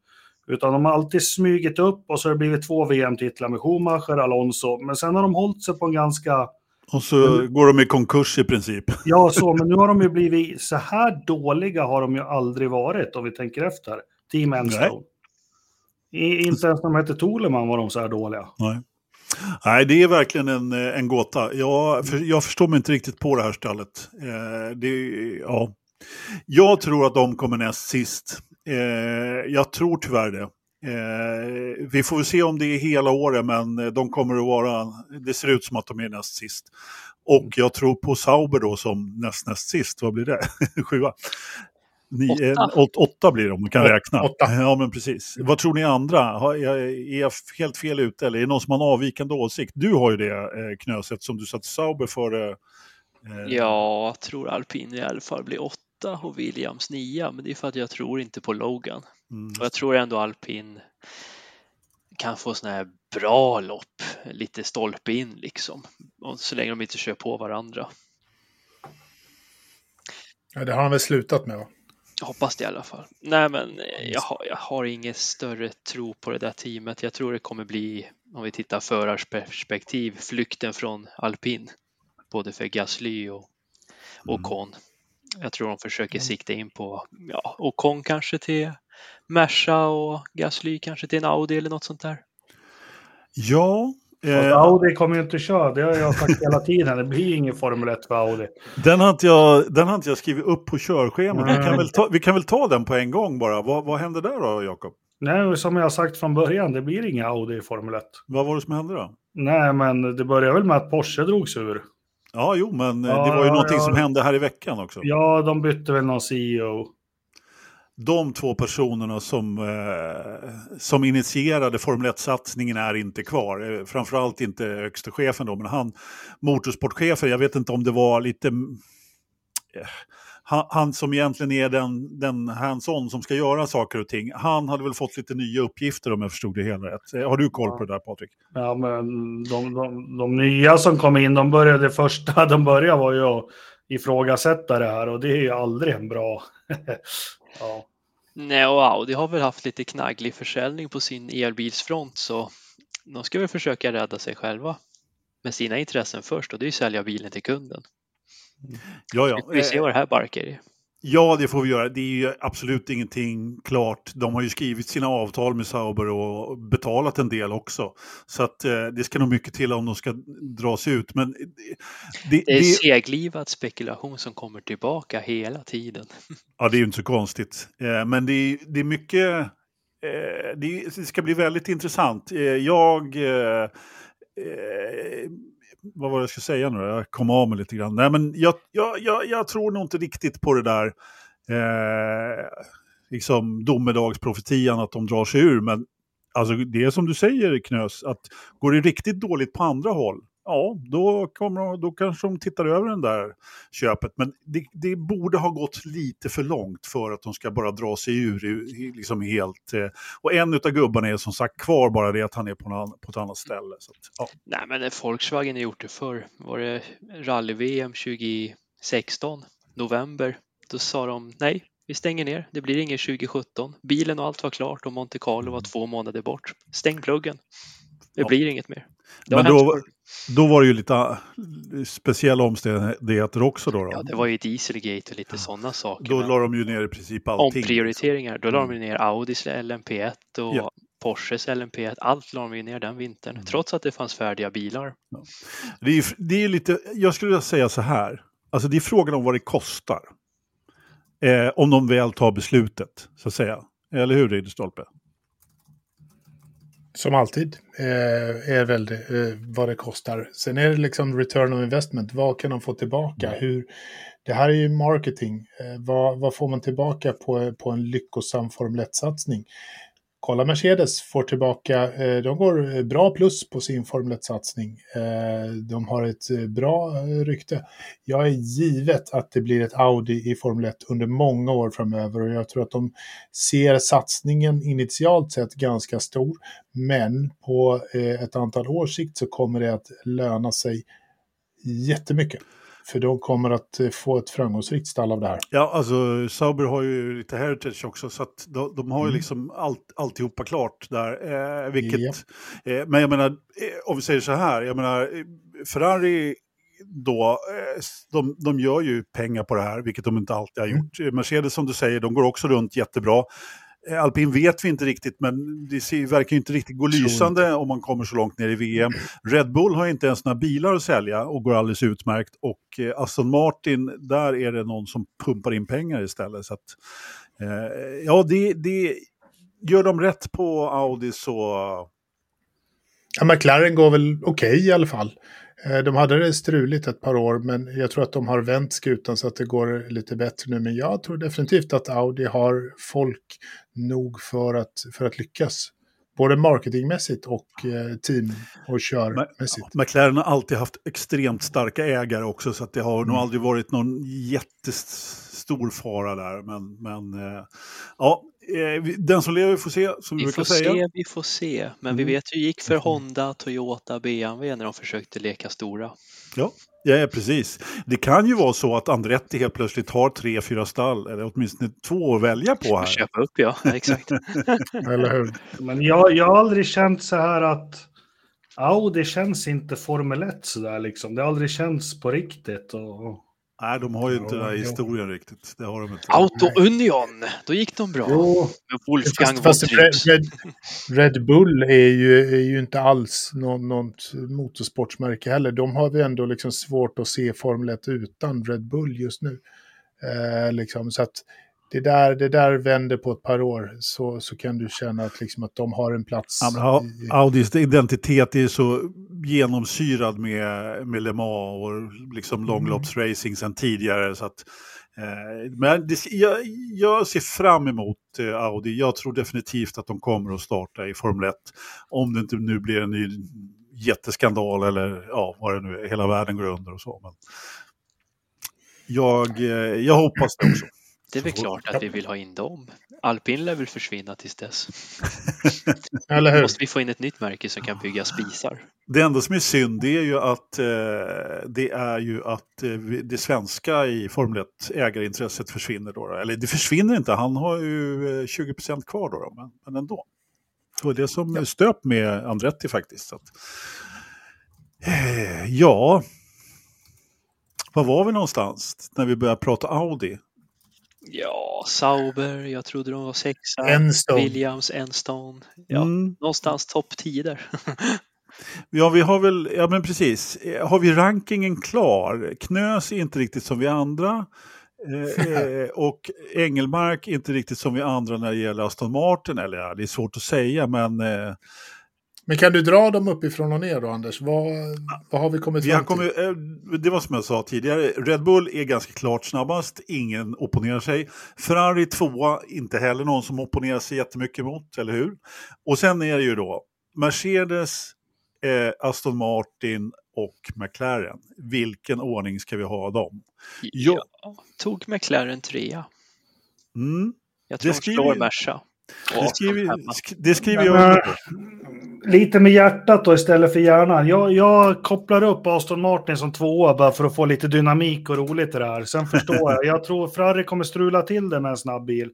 Utan de har alltid smugit upp och så har det blivit två VM-titlar med Schumacher, Alonso. Men sen har de hållit sig på en ganska, och så går de i konkurs i princip. ja så, men nu har de ju blivit, så här dåliga har de ju aldrig varit om vi tänker efter. Team Enstone. I, inte ens när de hette Toleman var de så här dåliga. Nej. Nej, det är verkligen en, eh, en gåta. Jag, för, jag förstår mig inte riktigt på det här stallet. Eh, det, ja. Jag tror att de kommer näst sist. Eh, jag tror tyvärr det. Eh, vi får se om det är hela året, men de kommer att vara, det ser ut som att de är näst sist. Och jag tror på Sauber då som näst näst sist, vad blir det? [LAUGHS] Sjua? Nio, Åtta. åt, åtta blir det om man kan räkna. åtta. Ja, men precis. Vad tror ni andra? Har, är jag helt fel ute eller är det någon som har en avvikande åsikt? Du har ju det, eh, Knöset, som du satte Sauber före. Eh, Ja, jag tror alpin i alla fall blir åtta och Williams nia, men det är för att jag tror inte på Logan. mm. Och jag tror ändå alpin kan få sådana här bra lopp, lite stolpe in liksom. Och så länge de inte kör på varandra. Ja, det har han väl slutat med va? Jag hoppas det i alla fall. Nej, men jag har, jag har ingen större tro på det där teamet. Jag tror det kommer bli, om vi tittar förarperspektiv, flykten från alpin. Både för Gasly och Mm. Ocon. Jag tror de försöker sikta in på, ja, Ocon kanske till Merca och Gasly kanske till en Audi eller något sånt där. Ja, eh, Audi kommer ju inte köra, det har jag sagt hela tiden. Det blir ingen Formel 1 för Audi. den, har inte jag, den har inte jag skrivit upp på körschemat. Vi kan, väl ta, vi kan väl ta den på en gång bara. Vad, vad hände där då, Jakob? Nej, som jag har sagt från början, det blir inga Audi i Formel 1. Vad var det som hände då? Nej, men det började väl med att Porsche drogs ur. Ja, jo, men eh, Ja, det var ju ja, någonting ja. som hände här i veckan också. Ja, de bytte väl någon CEO de två personerna som, eh, som initierade Formel 1-satsningen är inte kvar. Eh, framförallt inte högste chefen då, men han, motorsportchefen, jag vet inte om det var lite... Eh, han, han som egentligen är den, den hands-on som ska göra saker och ting, han hade väl fått lite nya uppgifter om jag förstod det hela rätt. Eh, har du koll på det där Patrik? Ja, men de, de, de nya som kom in, de började första [LAUGHS] de började var ju att ifrågasätta det här och det är ju aldrig en bra... [LAUGHS] ja. Nej, och Audi har väl haft lite knagglig försäljning på sin elbilsfront så de ska väl försöka rädda sig själva med sina intressen först och det är ju sälja bilen till kunden. Ja, Vi får se ja. vad det här barkar i. Ja, det får vi göra. Det är ju absolut ingenting klart. De har ju skrivit sina avtal med Sauber och betalat en del också. Så att eh, det ska nog mycket till om de ska dras ut. Men det, det, är det, seglivad spekulation som kommer tillbaka hela tiden. [LAUGHS] ja, det är ju inte så konstigt. Eh, men det är, det är mycket... Eh, det, ska bli väldigt intressant. Eh, jag... Vad var det jag skulle säga nu? Jag kom av mig lite grann. Nej, men jag, jag, jag, jag tror nog inte riktigt på det där eh, liksom domedagsprofetian att de drar sig ur. Men alltså, det är som du säger Knös, att går det riktigt dåligt på andra håll, ja, då, kommer de, då kanske de tittar över den där köpet. Men det, det, borde ha gått lite för långt för att de ska bara dra sig ur liksom helt. Eh, och en av gubbarna är som sagt kvar, bara det att han är på, någon, på ett annat ställe. Så att, ja. Nej, men Volkswagen har gjort det förr. Var det rally-VM 2016, november? Då sa de nej, vi stänger ner. Det blir ingen 2017. Bilen och allt var klart och Monte Carlo var två månader bort. Stäng pluggen. Det ja. blir inget mer. Men då, då var det ju lite äh, speciella omständigheter också då, då? Ja, det var ju Dieselgate och lite ja. sådana saker. Då la de ju ner i princip allting. Omprioriteringar. Då la de mm. ner Audis LMP1 och ja. Porsches LMP1. Allt la de ju ner den vintern, mm. trots att det fanns färdiga bilar. Ja. Det, är, det är lite, jag skulle vilja säga så här, alltså det är frågan om vad det kostar. Eh, om de väl tar beslutet, så att säga. Eller hur, Ridderstolpe? Som alltid eh, är väl eh, vad det kostar. Sen är det liksom return of investment. Vad kan de få tillbaka? Hur, det här är ju marketing. Eh, vad, vad, får man tillbaka på, på en lyckosam Formel 1-satsning? Kolla Mercedes får tillbaka, eh, de går eh, bra plus på sin Formel 1-satsning. Eh, de har ett bra rykte. Jag är givet att det blir ett Audi i Formel 1 under många år framöver och jag tror att de ser satsningen initialt sett ganska stor. Men på ett antal års sikt så kommer det att löna sig jättemycket. För de kommer att eh, få ett framgångsrikt stall av det här. Ja, alltså Sauber har ju lite heritage också, så att de, de har ju mm. liksom allt, alltihopa klart där. Eh, vilket, ja. eh, men jag menar, eh, om vi säger så här, jag menar, eh, Ferrari då, de, de gör ju pengar på det här, vilket de inte alltid har mm. gjort. Mm. Mercedes som du säger, de går också runt jättebra. Eh, alpin vet vi inte riktigt, men det ser, verkar inte riktigt gå lysande om man kommer så långt ner i VM. Red Bull har inte ens några bilar att sälja och går alldeles utmärkt. Och eh, Aston Martin, där är det någon som pumpar in pengar istället. Så att, eh, ja, det, det, gör de rätt på Audi så... Ja, McLaren går väl okej okay, i alla fall. Eh, de hade det struligt ett par år, men jag tror att de har vänt skutan så att det går lite bättre nu. Men jag tror definitivt att Audi har folk nog för att, för att lyckas. Både marketingmässigt och eh, team och körmässigt. McLaren har alltid haft extremt starka ägare också, så att det har mm. nog aldrig varit någon jättestor fara där. Men, men eh, ja, den som lever får se, som vi, vi brukar säga. Se, vi får se, men mm. vi vet hur det gick för Honda, Toyota, BMW när de försökte leka stora. Ja, ja, precis. Det kan ju vara så att Andretti helt plötsligt har tre, fyra stall, eller åtminstone två att välja på här. Köpa upp, ja, exakt. [LAUGHS] eller hur? Men jag, jag har aldrig känt så här att Audi känns inte Formel 1 sådär liksom. Det har aldrig känts på riktigt. Och... Nej, de har ju inte den här historien riktigt. Det har de inte. Auto Union, då gick de bra. Jo. Wolfgang fast, fast Red, Red, Bull är ju, är ju inte alls någon, något motorsportsmärke heller. De har vi ändå liksom svårt att se Formel 1 utan Red Bull just nu. Eh, liksom, så att det där, det där vänder på ett par år så, så kan du känna att, liksom, att de har en plats. Ja, i... Audis identitet är så genomsyrad med, med Le Mans och liksom långloppsracing sedan tidigare. Så att, eh, men det, jag, jag, ser fram emot eh, Audi. Jag tror definitivt att de kommer att starta i Formel 1. Om det inte nu blir en ny jätteskandal eller ja, vad det nu är, hela världen går under och så. Men jag, eh, jag hoppas det också. Det är väl klart att vi vill ha in dem. Alpin lär väl försvinna tills dess. [LAUGHS] Eller hur? måste vi få in ett nytt märke som kan bygga spisar. Det enda som är synd det är ju att, eh, det, är ju att eh, det svenska i Formel 1 ägarintresset försvinner. Då, Eller det försvinner inte, han har ju 20 eh, kvar då, då men, men ändå. Det var det som ja. stöp med Andretti faktiskt. Så att, eh, ja, var var vi någonstans när vi började prata Audi? Ja, Sauber, jag trodde de var sexa. Enstone. Williams, Enstone. Ja, mm. någonstans topp 10 där. [LAUGHS] ja, vi har väl, ja men precis. Har vi rankingen klar? Knös är inte riktigt som vi andra. Eh, [LAUGHS] eh och Engelmark inte riktigt som vi andra när det gäller Aston Martin. Eller ja, det är svårt att säga, men eh, men kan du dra dem uppifrån och ner då, Anders? Vad, vad har vi kommit vi fram till? Kommit, eh, det var som jag sa tidigare, Red Bull är ganska klart snabbast, ingen opponerar sig. Ferrari tvåa, inte heller någon som opponerar sig jättemycket mot, eller hur? Och sen är det ju då Mercedes, eh, Aston Martin, och McLaren. Vilken ordning ska vi ha dem? Ja. Tog McLaren trea. Mm. Jag tror Det de slår Merca. Det skriver, det skriver jag under på. Lite med hjärtat då istället för hjärnan. Jag, jag kopplar upp Aston Martin som tvåa bara för att få lite dynamik och roligt i det här. Sen förstår jag. Jag tror Ferrari kommer strula till det med en snabb bil.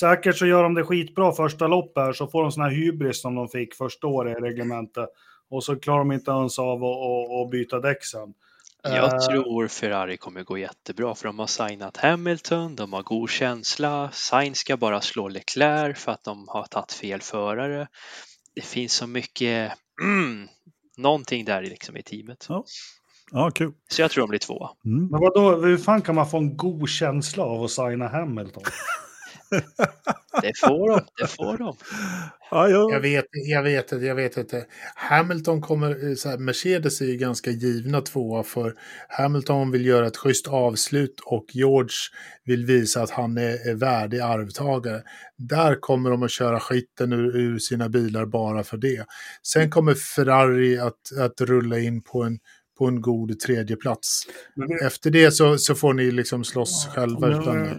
Säkert så gör de det skitbra första loppet här så får de sån här hybris som de fick första året i reglementet. Och så klarar de inte ens av att, att, att byta däck sen. Jag Eh, tror Ferrari kommer gå jättebra för de har signat Hamilton, de har god känsla. Sainz ska bara slå Leclerc för att de har tagit fel förare. Det finns så mycket, mm, [CLEARS THROAT] någonting där liksom i teamet. Ja, kul. Så jag tror de blir tvåa. Mm. Men vadå, hur fan kan man få en god känsla av att signa Hamilton? [LAUGHS] Det får de, det får de. [LAUGHS] Ja, ja. Jag vet, jag vet inte, jag vet inte. Hamilton kommer, eh, så här, Mercedes är ju ganska givna tvåa för Hamilton vill göra ett schysst avslut och George vill visa att han är, är värdig arvtagare. Där kommer de att köra skiten ur, ur sina bilar bara för det. Sen kommer Ferrari att, att rulla in på en, på en god tredje plats. Efter det så, så får ni liksom slåss själva. Men, Utan, eh,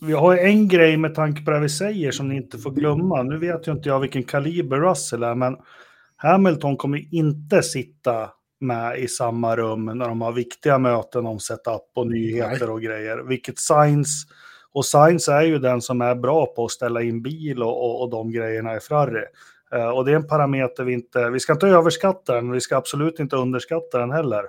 vi har en grej med tanke på det vi säger som ni inte får glömma. Nu vet ju inte jag vilken kaliber Russell är, men Hamilton kommer inte sitta med i samma rum när de har viktiga möten om setup och nyheter Nej. och grejer. Vilket Sainz, och Sainz är ju den som är bra på att ställa in bil och, och, och de grejerna i Ferrari. Eh, och det är en parameter vi inte, vi ska inte överskatta den, vi ska absolut inte underskatta den heller.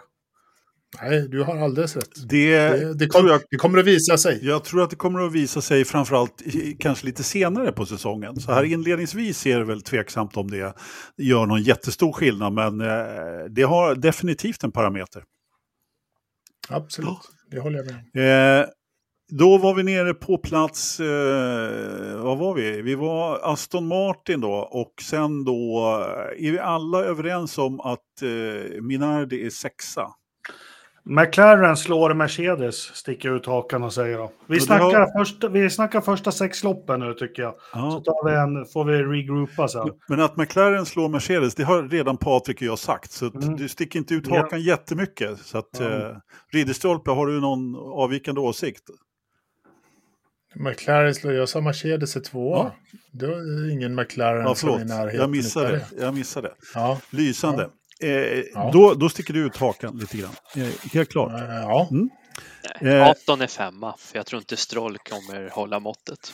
nej, du har alldeles rätt. Det, Det, det, kom, jag, det kommer att visa sig. jag tror att det kommer att visa sig framförallt kanske lite senare på säsongen. Så här inledningsvis är det väl tveksamt om det gör någon jättestor skillnad, men eh, det har definitivt en parameter. Absolut, det håller jag med om. Eh, då var vi nere på plats, eh, vad var vi? Vi var Aston Martin då och sen då eh, är vi alla överens om att eh, Minardi är sexa. McLaren slår Mercedes, sticker ut hakan och säger då. Vi snackar, har- första, vi snackar första sex loppen nu tycker jag. Så Ja. tar vi en, får vi regroupa sen. Men att McLaren slår Mercedes, det har redan Patrik och jag sagt. Så Mm. du sticker inte ut Ja. hakan jättemycket. Så att, Ja. eh, Ridderstolpe, har du någon avvikande åsikt? McLaren slår, jag sa Mercedes är tvåa. Ja. Då är det ingen McLaren Ja, som är i närheten. jag missade. det. Jag missade. Ja, Lysande. Eh, Ja. då, då sticker du ut hakan lite grann. Eh, helt klart. Eh, ja. Nej, Eh. 18 är femma, för jag tror inte Stroll kommer hålla måttet.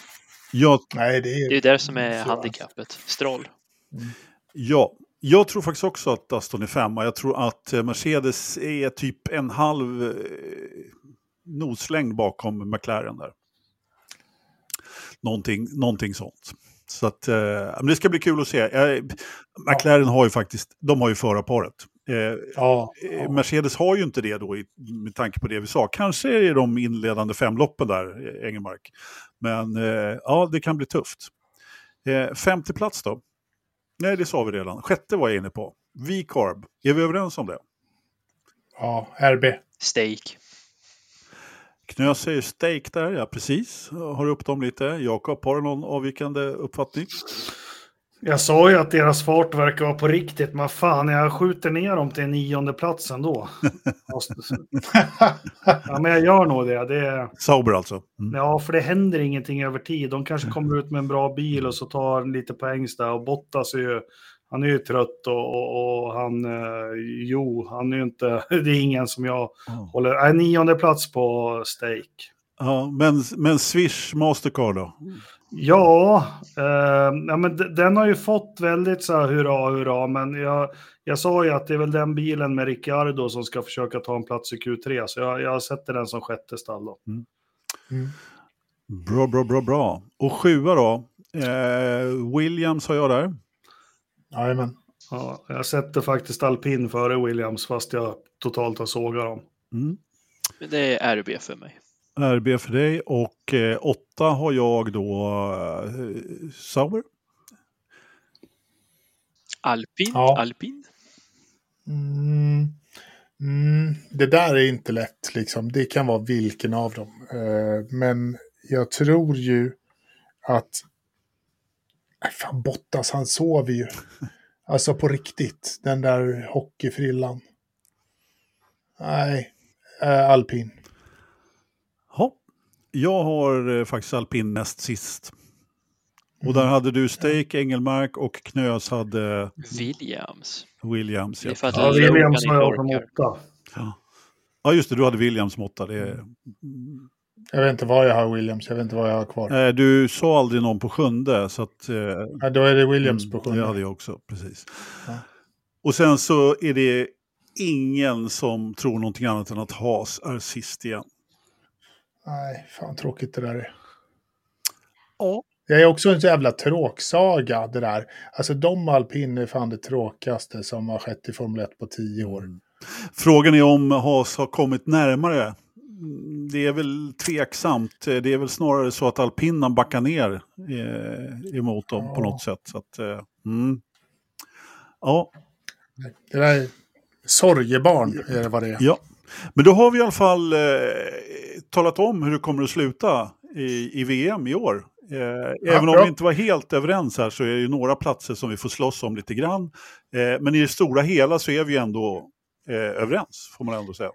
Jag, nej det Det är är... ju det som är Så. handikappet. Stroll. ja, jag tror faktiskt också att Aston är femma. Jag tror att eh, Mercedes är typ en halv eh, noslängd bakom McLaren där. Någonting, någonting sånt. Så att, eh, men det ska bli kul att se. Eh, McLaren har ju faktiskt, de har ju förarparet. Eh, Ja, Eh, Mercedes har ju inte det då i, med tanke på det vi sa. Kanske är det de inledande femloppen där, eh, Engelmark. Men eh, ja, det kan bli tufft. Eh, femte plats då? Nej, det sa vi redan. Sjätte var jag inne på. V-Carb. Är vi överens om det? ja, RB. Stake. Knös säger steak där, ja precis. Har upp dem lite. Jakob, har du någon avvikande uppfattning? Jag sa ju att deras fart verkar vara på riktigt, men fan, jag skjuter ner dem till nionde plats ändå. [LAUGHS] [LAUGHS] ja, men jag gör nog det. det är... Sauber alltså. Mm. Ja, för det händer ingenting över tid. De kanske kommer ut med en bra bil och så tar lite poäng där. Och Bottas är ju, han är ju trött och, och, och han, eh, jo, han är ju inte, [LAUGHS] det är ingen som jag Ja. håller, nej, nionde plats på stake. Ja, men, men Swish Mastercard då? Ja, eh, ja men d- den har ju fått väldigt så här hurra, hurra, men jag, jag sa ju att det är väl den bilen med Ricciardo som ska försöka ta en plats i Q3, så jag, jag sätter den som sjätte stall då. Mm. Bra, bra, bra, bra. Och sjua då? Eh, Williams har jag där. Jajamän. Ja, jag sätter faktiskt alpin före Williams, fast jag totalt har sågat dem. Mm. Men det är RB för mig. RB för dig och eh, åtta har jag då eh, Sauber. Alpin. Ja. Alpin. Mm. Mm. Det där är inte lätt, liksom. Det kan vara vilken av dem. Eh, men jag tror ju att... Nej, fan, Bottas, han sover ju. Alltså på riktigt, den där hockeyfrillan. Nej, eh, alpin. Ja. Jag har eh, faktiskt alpin näst sist. Och Mm. där hade du Stake, Engelmark och Knös hade Williams. Williams. Det Ja, att Ja, Williams har jag som åtta. ja. ja just det, du hade Williams som åtta. Det är... Jag vet inte vad jag har Williams, jag vet inte vad jag har kvar. Eh, Du sa aldrig någon på sjunde, så att... eh, Ja, då är det Williams på Mm, sjunde. Det hade jag också, precis. Ja. Och sen så är det ingen som tror någonting annat än att Haas är sist igen. Nej, fan tråkigt det där är. Ja. Det är också en så jävla tråksaga det där. Alltså de alpin är fan det tråkigaste som har skett i Formel 1 på tio år. Mm. Frågan är om Haas har kommit närmare. Det är väl tveksamt. Det är väl snarare så att alpinnen backar ner eh, emot dem på Ja. något sätt. Så att, eh, mm. Ja, Det där är sorgebarn är det vad det är. Ja, men då har vi i alla fall eh, talat om hur det kommer att sluta i, i VM i år. Eh, även om vi inte var helt överens här så är det ju några platser som vi får slåss om lite grann. Eh, men i det stora hela så är vi ändå eh, överens, får man ändå säga.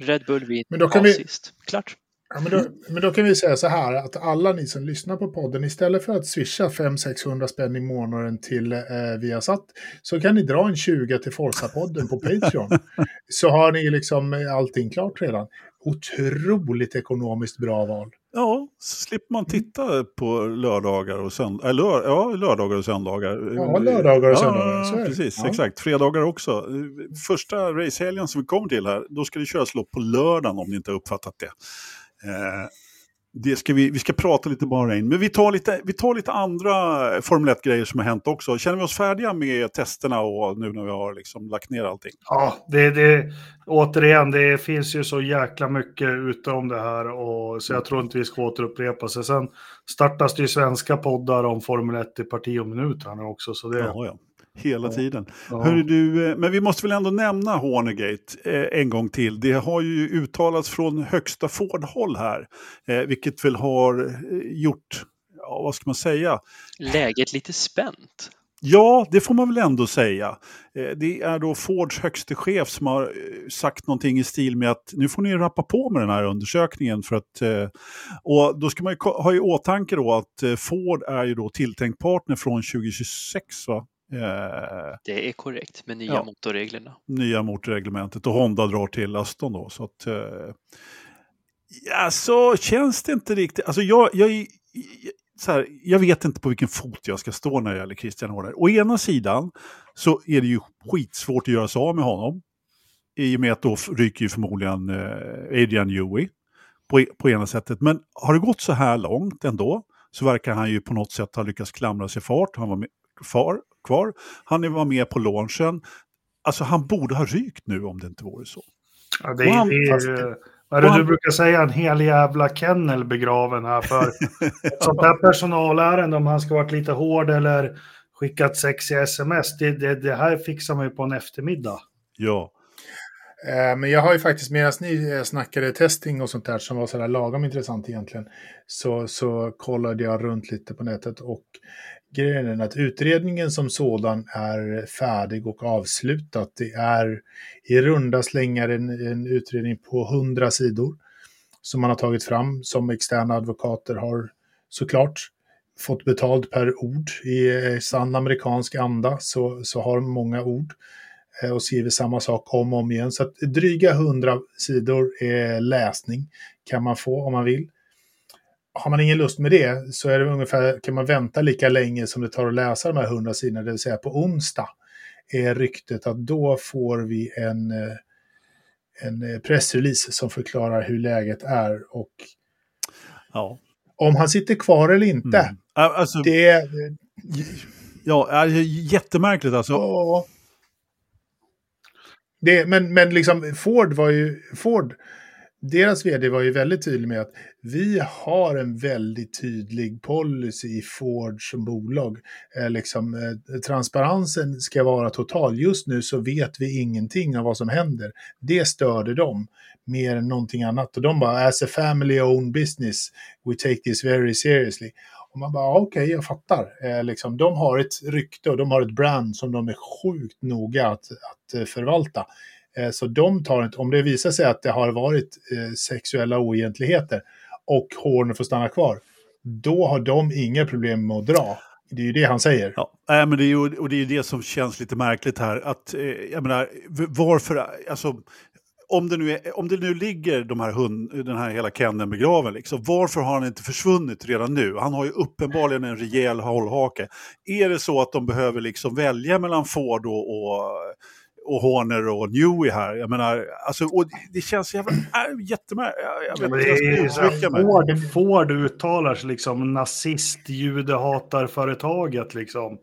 Red Bull vinner Men då kan vi- sist. Klart. Ja, men, då, men då kan vi säga så här att alla ni som lyssnar på podden, istället för att swisha 500-600 spänn i månaden till eh, Viasat, så kan ni dra en 20 till Forza-podden på Patreon. [LAUGHS] så har ni liksom eh, allting klart redan. Otroligt ekonomiskt bra val. Ja, så slipper man titta på lördagar och söndagar. Äh, lör, ja, lördagar och söndagar. Ja, lördagar och Ja, söndagar, det. precis. Ja. Exakt. Fredagar också. Första racehelgen som vi kommer till här, då ska det köras lopp på lördagen om ni inte har uppfattat det. Eh, det ska vi, vi ska prata lite bara in. Men vi tar lite, vi tar lite andra Formel 1-grejer som har hänt också. Känner vi oss färdiga med testerna och nu när vi har liksom lagt ner allting? Ja, det, det, återigen, det finns ju så jäkla mycket utom det här och så jag tror inte vi ska återupprepa sig. Sen startas det ju svenska poddar om Formel 1 i parti och minut här nu också. Så det, Ja, ja. Hela Ja. tiden. ja. Hörru du, eh, men vi måste väl ändå nämna Hornergate eh, en gång till. Det har ju uttalats från högsta Ford-håll här, eh, vilket väl har gjort, ja vad ska man säga? Läget lite spänt. Ja, det får man väl ändå säga. Det är då Fords högste chef som har sagt någonting i stil med att nu får ni rappa på med den här undersökningen. För att, och då ska man ju ha i åtanke då att Ford är ju då tilltänkt partner från 2026 va? Eh, Det är korrekt med nya Ja. motorreglerna. nya motorreglementet och Honda drar till Aston då. Så att, eh, ja, så känns det inte riktigt. Alltså jag, jag, så här, jag vet inte på vilken fot jag ska stå när det gäller Christian Horner. Å ena sidan så är det ju skitsvårt att göra sig av med honom. I och med att då ryker ju förmodligen eh, Adrian Newey på, på ena sättet. Men har det gått så här långt ändå så verkar han ju på något sätt ha lyckats klamra sig fart. Han var med, far, kvar. Han var med på launchen. Alltså han borde ha rykt nu om det inte vore så. Ja, det, Och han- det är fast- ju, vad är det han- du brukar säga, en hel jävla kennel begraven här för [LAUGHS] ett sånt här personalärende, om han ska varit lite hård eller skickat sexiga sms, det, det, det här fixar man ju på en eftermiddag. Ja, Eh, Men jag har ju faktiskt, medan ni eh, snackade testing och sånt där som var sådär lagom intressant egentligen, så, så kollade jag runt lite på nätet och grejen är att utredningen som sådan är färdig och avslutad. Det är i runda slängar en, en utredning på 100 sidor som man har tagit fram som externa advokater har såklart fått betalt per ord. I eh, sann amerikansk anda så, så har många ord eh, och skriver samma sak om och om igen. Så att dryga 100 sidor är läsning kan man få om man vill. Har man ingen lust med det så är det ungefär, kan man vänta lika länge som det tar att läsa de här 100 sidorna, det vill säga på onsdag är ryktet att då får vi en, eh, en eh, pressrelease som förklarar hur läget är och ja. om han sitter kvar eller inte. Mm. Alltså, Det, ja, äh, jättemärkligt alltså. Ja. Det, men, men liksom Ford var ju, Ford, deras vd var ju väldigt tydlig med att vi har en väldigt tydlig policy i Ford som bolag. Eh, liksom, eh, transparensen ska vara total. Just nu så vet vi ingenting av vad som händer. Det störde dem mer än någonting annat. Och de bara, as a family owned business, we take this very seriously. Och man bara, okej, okej, jag fattar. Eh, liksom, de har ett rykte och de har ett brand som de är sjukt noga att, att eh, förvalta. Eh, så de tar inte, om det visar sig att det har varit eh, sexuella oegentligheter och Horner får stanna kvar, då har de inga problem med att dra. Det är ju det han säger. Ja, äh, men det är ju, och det är ju det som känns lite märkligt här. Att, eh, jag menar, varför, alltså, om det nu, är, om det nu ligger de här hund, den här hela kenneln begraven, liksom, varför har han inte försvunnit redan nu? Han har ju uppenbarligen en rejäl hållhake. Är det så att de behöver liksom välja mellan Ford och, och, och Horner och Newey här? Jag menar, alltså, och det- känns jävla, äh, jättemärkligt. Jag, jag Ja, vet jag ska uttrycka mig. Ford, Ford uttalar sig liksom nazist, judehatarföretaget liksom.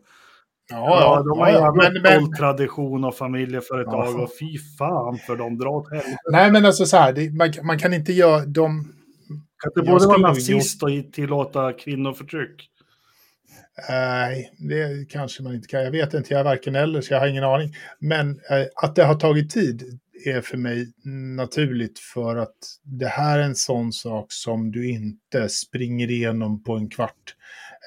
Ja, de har jävla men, men, tradition och familjeföretag Ja. och fy fan för de drar åt helvete. nej, men alltså så här, det, man, man kan inte göra de... Kan inte både vara nazist och tillåta kvinnoförtryck? Nej, det kanske man inte kan. Jag vet inte, jag är varken eller, så jag har ingen aning. Men eh, att det har tagit tid är för mig naturligt för att det här är en sån sak som du inte springer igenom på en kvart.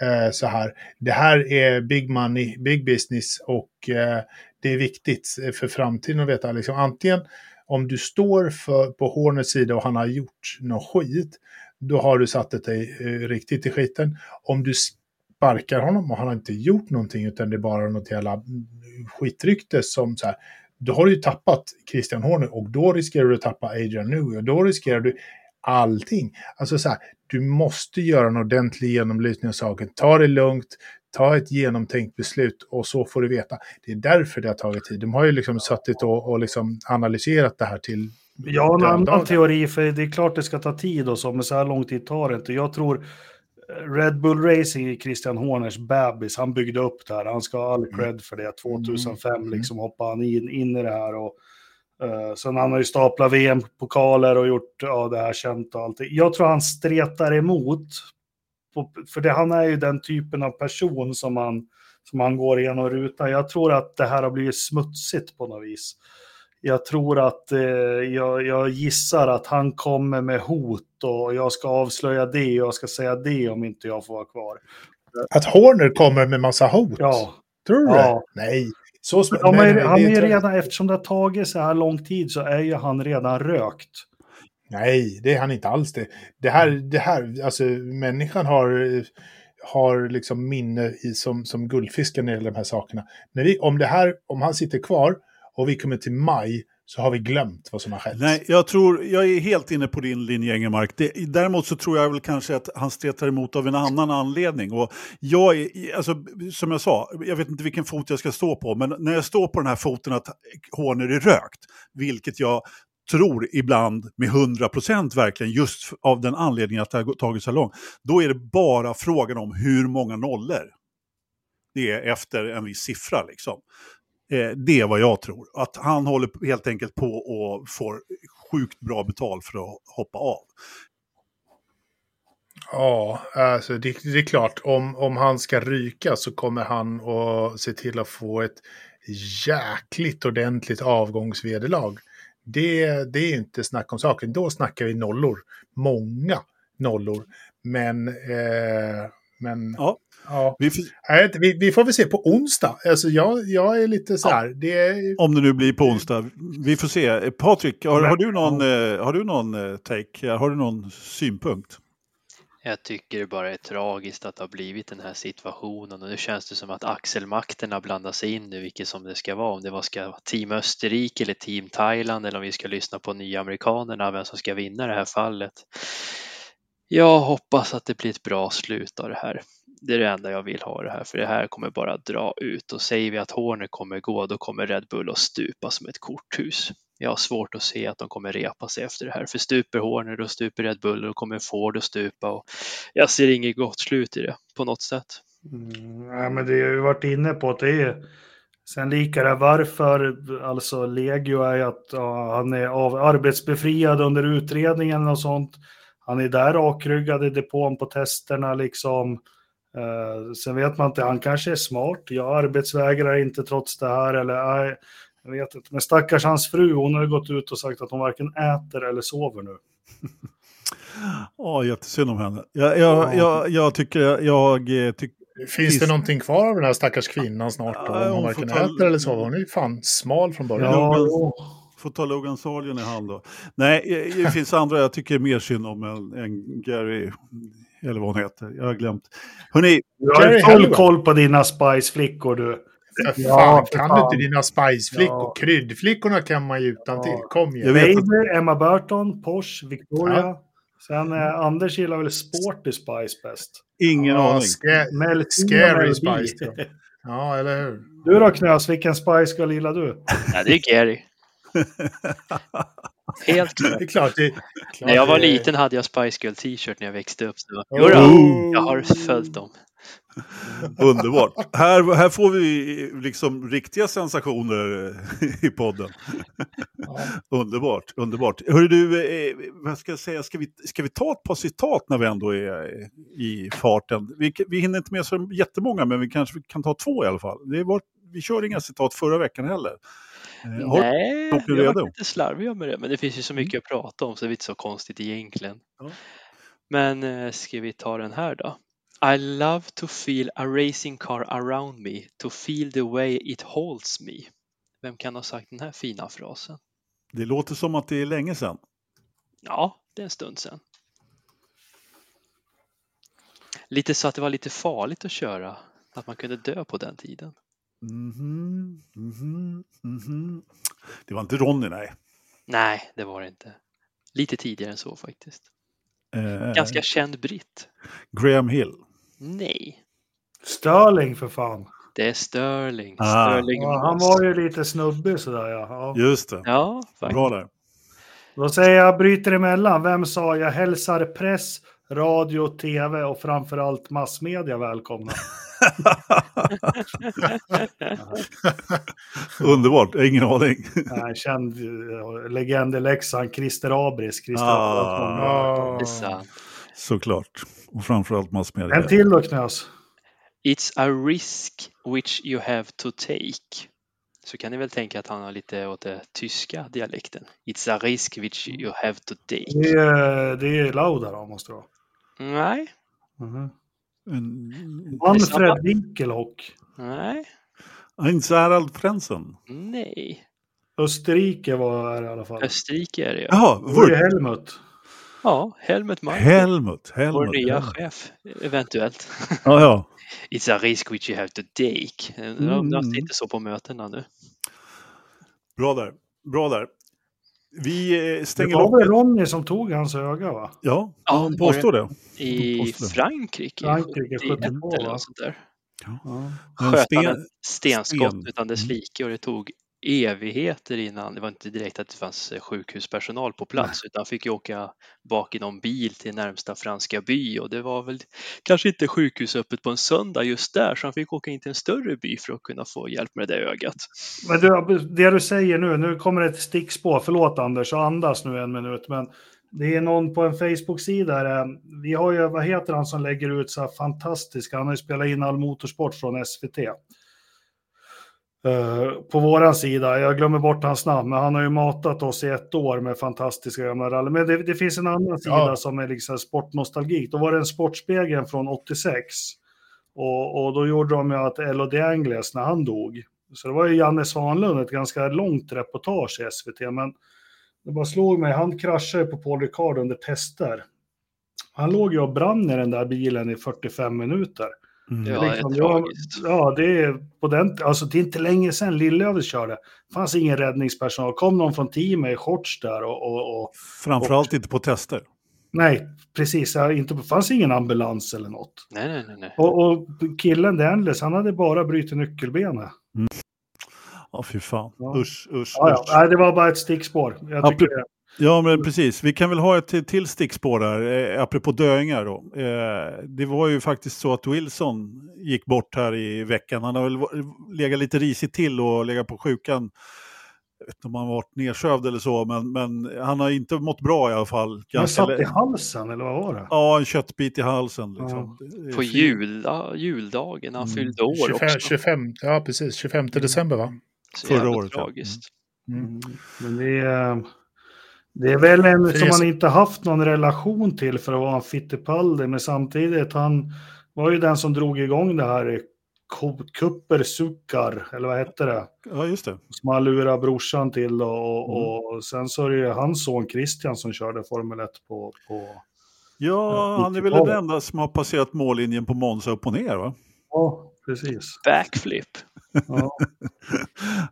Eh, så här. Det här är big money, big business och eh, det är viktigt för framtiden att veta liksom, antingen om du står för, på Horners sida och han har gjort något skit, då har du satt dig eh, riktigt i skiten. Om du sparkar honom och han har inte gjort någonting utan det är bara något jävla skitrykte som så här, då har du ju tappat Christian Horner och då riskerar du att tappa Adrian Newey och då riskerar du allting. Alltså så här, du måste göra en ordentlig genomlysning av saken. Ta det lugnt, ta ett genomtänkt beslut och så får du veta. Det är därför det har tagit tid. De har ju liksom suttit och, och liksom analyserat det här till Jag har en annan teori, för det är klart det ska ta tid och så, men så här lång tid tar det inte. Jag tror Red Bull Racing är Christian Horners bebis. Han byggde upp det här. Han ska ha all cred för det. 2005 Mm. liksom hoppade han in, in i det här. Och, uh, sen han har ju staplat VM-pokaler och gjort ja, det här känt och allting. Jag tror han stretar emot. På, för det, han är ju den typen av person som han, som han går igenom rutan. Jag tror att det här har blivit smutsigt på något vis. Jag tror att, eh, jag, jag gissar att han kommer med hot och jag ska avslöja det och jag ska säga det om inte jag får vara kvar. Att Horner kommer med massa hot? Ja, Tror du Ja. det? Nej. Så sm- de är, han är redan, eftersom det har tagit så här lång tid så är ju han redan rökt. Nej, det är han inte alls det. Det här, det här alltså människan har, har liksom minne i, som, som när det gäller de här sakerna. När vi, om, det här, om han sitter kvar och vi kommer till maj så har vi glömt vad som har skett. Nej, jag tror, jag är helt inne på din linje Engelmark. Det, däremot så tror jag väl kanske att han stretar emot av en annan anledning. Och jag är, alltså, som jag sa, jag vet inte vilken fot jag ska stå på, men när jag står på den här foten att Horner är rökt, vilket jag tror ibland med 100% verkligen just av den anledningen att det har tagit så långt, då är det bara frågan om hur många nollor det är efter en viss siffra. Liksom. Eh, det är vad jag tror. Att han håller helt enkelt på och får sjukt bra betalt för att hoppa av. Ja, alltså det, det är klart. Om, om han ska ryka så kommer han att se till att få ett jäkligt ordentligt avgångsvederlag. Det, det är inte snack om saken. Då snackar vi nollor. Många nollor. Men, eh, men Ja. Ja. Vi vi, vi får väl se på onsdag. Alltså jag, jag är lite så här. Det är, om det nu blir på onsdag. Vi får se. Patrik, har, har du någon, eh, har du någon eh, take? Har du någon synpunkt? Jag tycker det bara är tragiskt att det har blivit den här situationen och nu känns det som att axelmakterna blandar sig in nu vilket som det ska vara. Om det var ska vara Team Österrike eller Team Thailand eller om vi ska lyssna på nya amerikanerna, vem som ska vinna det här fallet. Jag hoppas att det blir ett bra slut av det här. Det är det enda jag vill ha det här, för det här kommer bara dra ut och säger vi att Horner kommer gå, då kommer Red Bull att stupa som ett korthus. Jag har svårt att se att de kommer repa sig efter det här, för stuper Horner då stuper Red Bull då kommer Ford att stupa och jag ser inget gott slut i det på något sätt. Mm, nej, men det har ju varit inne på att det är sen lika det varför, alltså Legio är ju att ja, han är av, arbetsbefriad under utredningen och sånt. Han är där rakryggad i depån på testerna liksom. Eh, sen vet man inte, han kanske är smart. Jag arbetsvägrar inte trots det här eller nej, jag vet inte. Men stackars hans fru, hon har ju gått ut och sagt att hon varken äter eller sover nu. [LAUGHS] Ja, jättesynd om henne. Jag, jag, jag, jag tycker, jag eh, tycker finns det någonting kvar av den här stackars kvinnan snart? Då? Om hon varken ta- äter eller sover. Hon är ju fan smal från början. Ja, men- jo. får ta Logan Sargent i hand då. Nej, det finns andra jag tycker mer synd om än, än Gary, eller vad hon heter. Jag har glömt. Hörrni, Du har full koll på dina Spice-flickor du. Ja, fan, kan fan. du inte dina Spice-flickor? Ja. Kryddflickorna kan man ju utan till. Ja. Kom igen. Baby, Emma Burton, Porsche, Victoria. Sen eh, Anders gillar väl Sporty Spice bäst. ingen Ja, aning. Melvin Scary. Spice. [LAUGHS] Ja, eller hur? Du då Knös, vilken Spice Girl gillar du? Ja, det är Gary. [LAUGHS] Helt [LAUGHS] klart. Det är klart. Det, klart När jag var liten hade jag Spice Girl t-shirt när jag växte upp. Så. Oh. Jo då, jag har följt dem. Underbart. Här, här får vi liksom riktiga sensationer i podden. Ja. Underbart, underbart. Hörru du, eh, vad ska jag säga, ska vi, ska vi ta ett par citat när vi ändå är i farten? Vi, vi hinner inte med så jättemånga, men vi kanske kan ta två i alla fall. Det var, vi körde inga citat förra veckan heller. Eh, Nej, jag var redo? lite slarviga med det, men det finns ju så mycket att prata om så det är inte så konstigt egentligen. Ja. Men eh, ska vi ta den här då? I love to feel a racing car around me, to feel the way it holds me. Vem kan ha sagt den här fina frasen? Det låter som att det är länge sedan. Ja, det är en stund sedan. Lite så att det var lite farligt att köra, att man kunde dö på den tiden. Mhm, mhm, mhm. Det var inte Ronny, nej. Nej, det var det inte. Lite tidigare än så faktiskt. Eh, Ganska känd britt. Graham Hill. Nej, Sterling för fan. det är Sterling. Ah. Sterling Ja, han var ju lite snubbig sådär ja. ja. Just det. Ja, faktiskt. Bra där. Då säger jag bryter emellan. Vem sa jag hälsar press, radio, tv och framförallt massmedia välkomna? [LAUGHS] [LAUGHS] Underbart, ingen aning. Nej, känd eh, legend i Leksand, Christer Abris. Christer Ah. Det sant. Såklart. Och framförallt massmedia. En till då Knös. It's a risk which you have to take. Så kan ni väl tänka att han har lite åt det tyska dialekten. It's a risk which you have to Det take. är, det är Lauda då, måste det vara. Nej, Mhm. En, Manfred Winkelhock. nej, en Harald Frentzen. nej. Österrike var det i alla fall. Österrike är det ja. Jaha, Det. Helmut. Ja, Helmut Marko. Helmut. Vår Helmut. nya Helmut. chef, eventuellt. Ja, ja. [LAUGHS] It's a risk which you have to take. Mm. De inte så på mötena nu. Bra där. Bra där. Vi eh, Det stänger var väl. Ronny som tog hans öga va? Ja, Ja, han det påstår det. I Påstår det. Frankrike, Frankrike, 71 72, eller något sånt där. Ja. Sköt han ett stenskott sten. utan dess like och det tog evigheter innan, det var inte direkt att det fanns eh, sjukhuspersonal på plats utan fick ju åka bak i någon bil till närmsta franska by och det var väl kanske inte sjukhus öppet på en söndag just där så han fick åka in till en större by för att kunna få hjälp med det där ögat. Men du, det du säger nu, nu kommer det ett stickspår. Förlåt Anders, och andas nu en minut. Men det är någon på en Facebook-sida. eh, Vi har ju, vad heter han som lägger ut så här fantastiska, han har ju spelat in all motorsport från SVT. Eh, på våran sida, jag glömmer bort hans namn, men han har ju matat oss i ett år med fantastiska gamla rally. Men det, det finns en annan sida Ja. som är liksom sportnostalgik. Då var det en Sportspegeln från 86. Och, och då gjorde de ju att Elo De Angles när han dog. Så det var ju Janne Svanlund, ett ganska långt reportage i SVT. Men det bara slog mig, han kraschade på Paul Ricard under tester. Han låg ju och brann i den där bilen i 45 minuter. Mm. Ja, det är Liksom, tragiskt. Ja, det är på den, alltså det är inte länge sedan Lillövis körde. Det fanns ingen räddningspersonal. kom någon från teamet i shorts där och, och, och Framförallt inte på tester. nej, precis, ja, inte, det fanns ingen ambulans eller något. Nej, nej, nej. Och, och killen Danless, han hade bara brutit nyckelbenet. Ja, fy fan. Ja. Usch, usch, Ja, usch. ja. Nej, det var bara ett stickspår. Jag Ja, tycker det. Ja, men precis. Vi kan väl ha ett till, stickspår där, eh, apropå döingar då. Eh, det var ju faktiskt så att Wilson gick bort här i veckan. Han har väl legat lite risigt till och legat på sjukan. Jag vet inte om han har varit nedsövd eller så, men, men han har inte mått bra i alla fall. Ganska satt i halsen, eller vad var det? Ja, en köttbit i halsen. Liksom. Är På fint. jul, ja, juldagen han Mm. fyllde år 25, också. 25, ja, precis. 25 december, va? Så Förra året, ja. tragiskt. Mm. Men det är, det är väl en som man inte haft någon relation till för att vara en Fittipaldi, men samtidigt han var ju den som drog igång det här Kupper Sukkar, eller vad hette det? Ja, just det. Som han lurade brorsan till och, och, Mm. sen så är det ju hans son Christian som körde Formel 1 på... på Ja, Ja, han är väl 90-talet. den enda som har passerat mållinjen på Monza upp och ner, va? ja, precis. Backflip. [LAUGHS] Ja.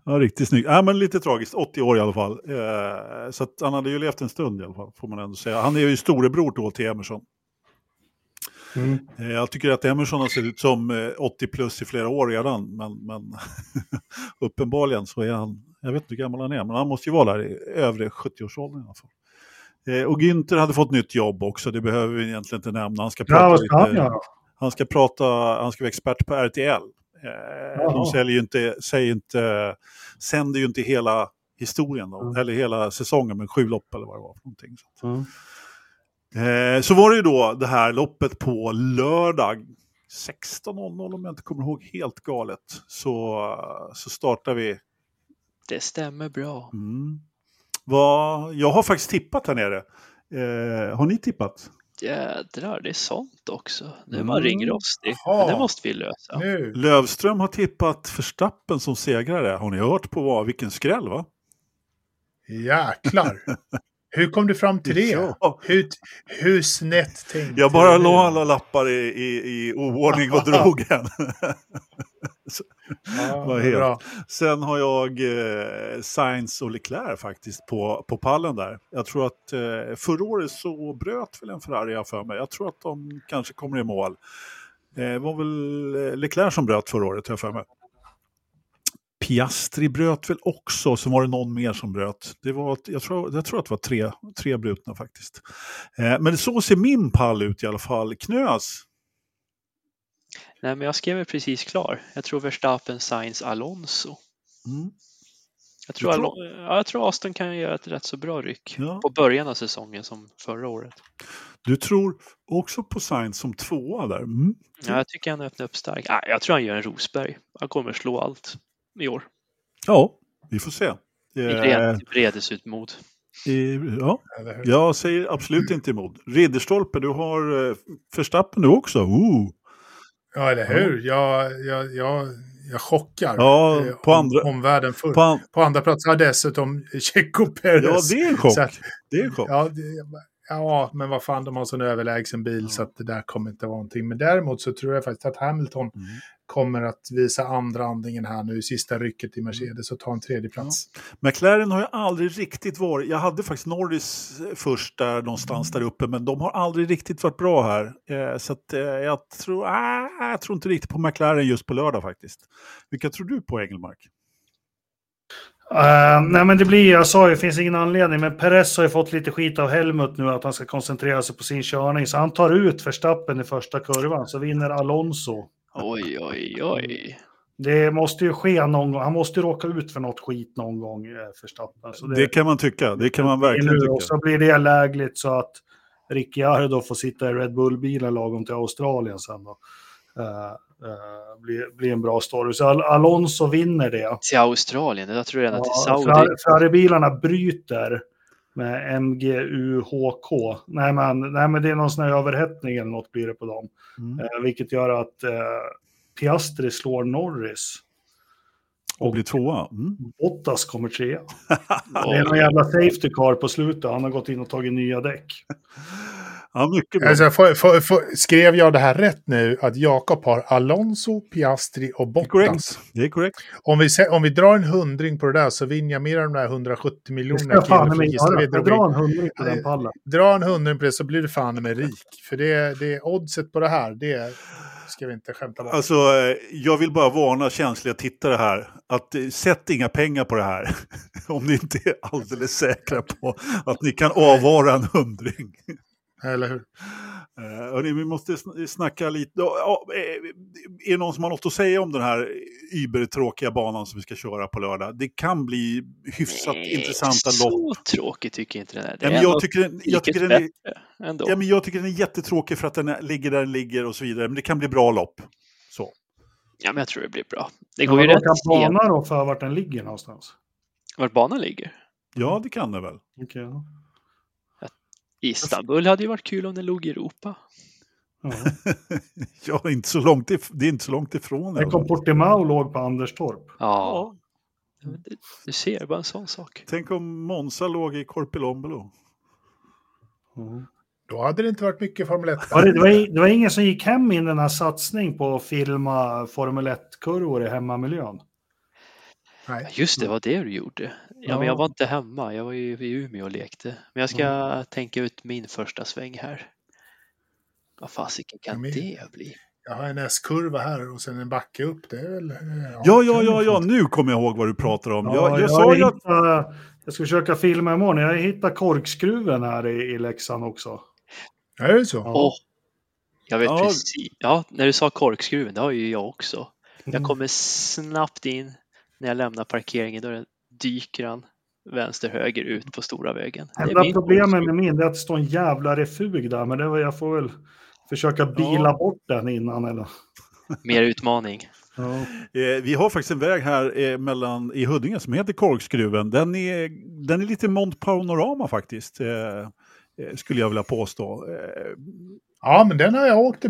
Ja, riktigt snyggt. Ja, men lite tragiskt. 80 år i alla fall. Eh, så att han hade ju levt en stund i alla fall, får man ändå säga. Han är ju storebror då till Emerson. Mm. Eh, jag tycker att Emerson har sett ut som eh, 80 plus i flera år redan, men, men [LAUGHS] uppenbarligen så är han, jag vet inte hur gammal han är, men han måste ju vara där i övre 70-årsåldern i alla fall. Eh, och Günther hade fått nytt jobb också, det behöver vi egentligen inte nämna. Han ska Ja, prata vad ska han lite- göra? Han ska prata, han ska vara expert på RTL. Eh, de säljer ju inte, säger inte, sänder ju inte hela historien då, Mm. eller hela säsongen, men sju lopp eller vad det var. för Någonting. Så. Mm. Eh, så var det ju då det här loppet på lördag 16.00 om jag inte kommer ihåg helt galet. Så, så startar vi. Det stämmer bra. Mm. Vad, jag har faktiskt tippat här nere. Eh, har ni tippat? Jädrar, det är sånt också. Nu Mm. var ringrostig. Jaha. Men det måste vi lösa. Nu. Lövström har tippat Förstappen som segrare. Har ni hört på vad? Vilken skräll va? Jäklar. [LAUGHS] Hur kom du fram till det? Ja. Hur, hur snett tänkte Jag bara du? la alla lappar i, i, i oordning och [LAUGHS] drog en. [LAUGHS] Ja. [LAUGHS] Sen har jag eh, Sainz och Leclerc faktiskt på, på pallen där. Jag tror att eh, förra året så bröt väl en Ferrari för mig. Jag tror att de kanske kommer i mål. Det var väl eh, Leclerc som bröt förra året har jag för mig. Piastri bröt väl också, så var det någon mer som bröt. Det var, jag, tror, jag tror att det var tre, tre brutna faktiskt. Eh, men så ser min pall ut i alla fall. Knös. Nej, men jag skrev är precis klar. Jag tror Verstappen, Sainz, Alonso. Mm. Jag tror, tror? Alon- ja, jag tror Aston kan göra ett rätt så bra ryck Ja. på början av säsongen som förra året. Du tror också på Sainz som tvåa där? Mm. Ja, jag tycker han öppnar upp starkt. Jag tror han gör en Rosberg. Han kommer slå allt i år. Ja, vi får se. I Eh, vredesutmod. i, ja, Eller hur? jag säger absolut inte emot. Ridderstolpe, du har eh, Verstappen du också. Ooh. Ja, eller hur? Jag, jag, jag, jag chockar Ja, eh, på om, andra- omvärlden full. På an- På andra plats har dessutom [LAUGHS] Checo Perez. ja, det är en chock. Att- Det är en chock. Ja, det, ja, men vad fan, de har sån överlägsen bil så att det där kommer inte vara någonting. Men däremot så tror jag faktiskt att Hamilton Mm. Kommer att visa andra andningen här nu i sista rycket i Mercedes och ta en tredje plats. McLaren har ju aldrig riktigt varit, jag hade faktiskt Norris först där någonstans där uppe, men de har aldrig riktigt varit bra här. Eh, så att, eh, jag, tror, ah, jag tror inte riktigt på McLaren just på lördag faktiskt. Vilka tror du på Engelmark? Eh, nej men det blir, jag sa ju, det finns ingen anledning, men Perez har ju fått lite skit av Helmut nu att han ska koncentrera sig på sin körning. Så han tar ut Verstappen i första kurvan, så vinner Alonso. Oj, oj, oj. Det måste ju ske någon gång, han måste ju råka ut för något skit någon gång, eh, Verstappen. Så Det, kan man tycka, det kan man verkligen nu, Och tycka. så blir det lägligt så att Ricciardo får sitta i Red Bull-bilen lagom till Australien sen då. Uh, uh, blir, blir en bra story. Så Al Alonso vinner det. Till Australien, jag tror redan till Ja, Saudi. Ferrari- Ferrari-bilarna bryter med MGUHK. Nej men, nej, men det är någon sån här överhettning eller något blir det på dem. Mm. Eh, vilket gör att eh, Piastri slår Norris. Och blir tvåa. Mm. Bottas kommer trea. [LAUGHS] Det är någon jävla safety car på slutet. Han har gått in och tagit nya däck. [LAUGHS] Ja, mycket bra. Alltså, får, får, får, skrev jag det här rätt nu? Att Jakob har Alonso, Piastri och Det är korrekt. Bottas. Det är korrekt. Om vi, om vi drar en hundring på det där så vinner jag mer än de där 170 Det miljonerna. drar en hundring på den pallen. Dra en hundring på det så blir du fan med rik. För det, det oddset på det här, det ska vi inte skämta bort. Alltså, eh, jag vill bara varna känsliga tittare här. Att eh, sätt inga pengar på det här. [LAUGHS] Om ni inte är alldeles säkra på att ni kan avvara en hundring. [LAUGHS] Eller hur? Eh, hörni, vi måste sn- snacka lite. Ja, eh, är det någon som har något att säga om den här übertråkiga banan som vi ska köra på lördag? Det kan bli hyfsat intressanta lopp. Så tråkigt tycker jag inte den är. Det Ja, är men jag, tycker, den- jag, tycker den är, ja, men jag tycker den är jättetråkig för att den är, ligger där den ligger och så vidare. Men det kan bli bra lopp. Så. Ja, men jag tror det blir bra. Det Men går ju vadå, rätt kan bana då för vart den ligger någonstans? vart banan ligger. Ja, det kan det väl. Okej, ja. Istanbul hade ju varit kul om den låg i Europa. Ja. [LAUGHS] ja, inte så långt if- det är inte så långt ifrån. Tänk om Portimao låg på Anderstorp. Ja, du- du ser, bara en sån sak. Tänk om Monza låg i Korpilombolo. Då hade det inte varit mycket Formel 1. Var det, det, var, det var ingen som gick hem i den här satsning på att filma Formel 1-kurvor i hemmamiljön. Nej. Just det, var det du gjorde. Ja, Ja. men jag var inte hemma, jag var ju i Umeå och lekte. Men jag ska tänka ut min första sväng här. Vad fasiken kan Ja, det bli? Jag har en S-kurva här och sen en backe upp. Det är väl... eh, Ja, ja, ja, ja, få. nu kommer jag ihåg vad du pratar om. Ja, jag, jag, jag, sa ju att... jag ska försöka filma imorgon. Jag hittade korkskruven här i, i Leksand också. Är det så? Ja. Åh, jag vet Ja. precis. Ja, när du sa korkskruven, det har ju jag också. Jag Mm. kommer snabbt in när jag lämnar parkeringen. Då dyker han vänster, höger ut på stora vägen. Det är Enda problemet med min är att det står en jävla refug där, men det var, jag får väl försöka bila Ja. bort den innan. Eller? Mer utmaning. Ja. Eh, vi har faktiskt en väg här eh, mellan, i Huddinge som heter Korkskruven. Den är, den är lite Mont Panorama faktiskt, eh, skulle jag vilja påstå. Ja, men den har jag åkt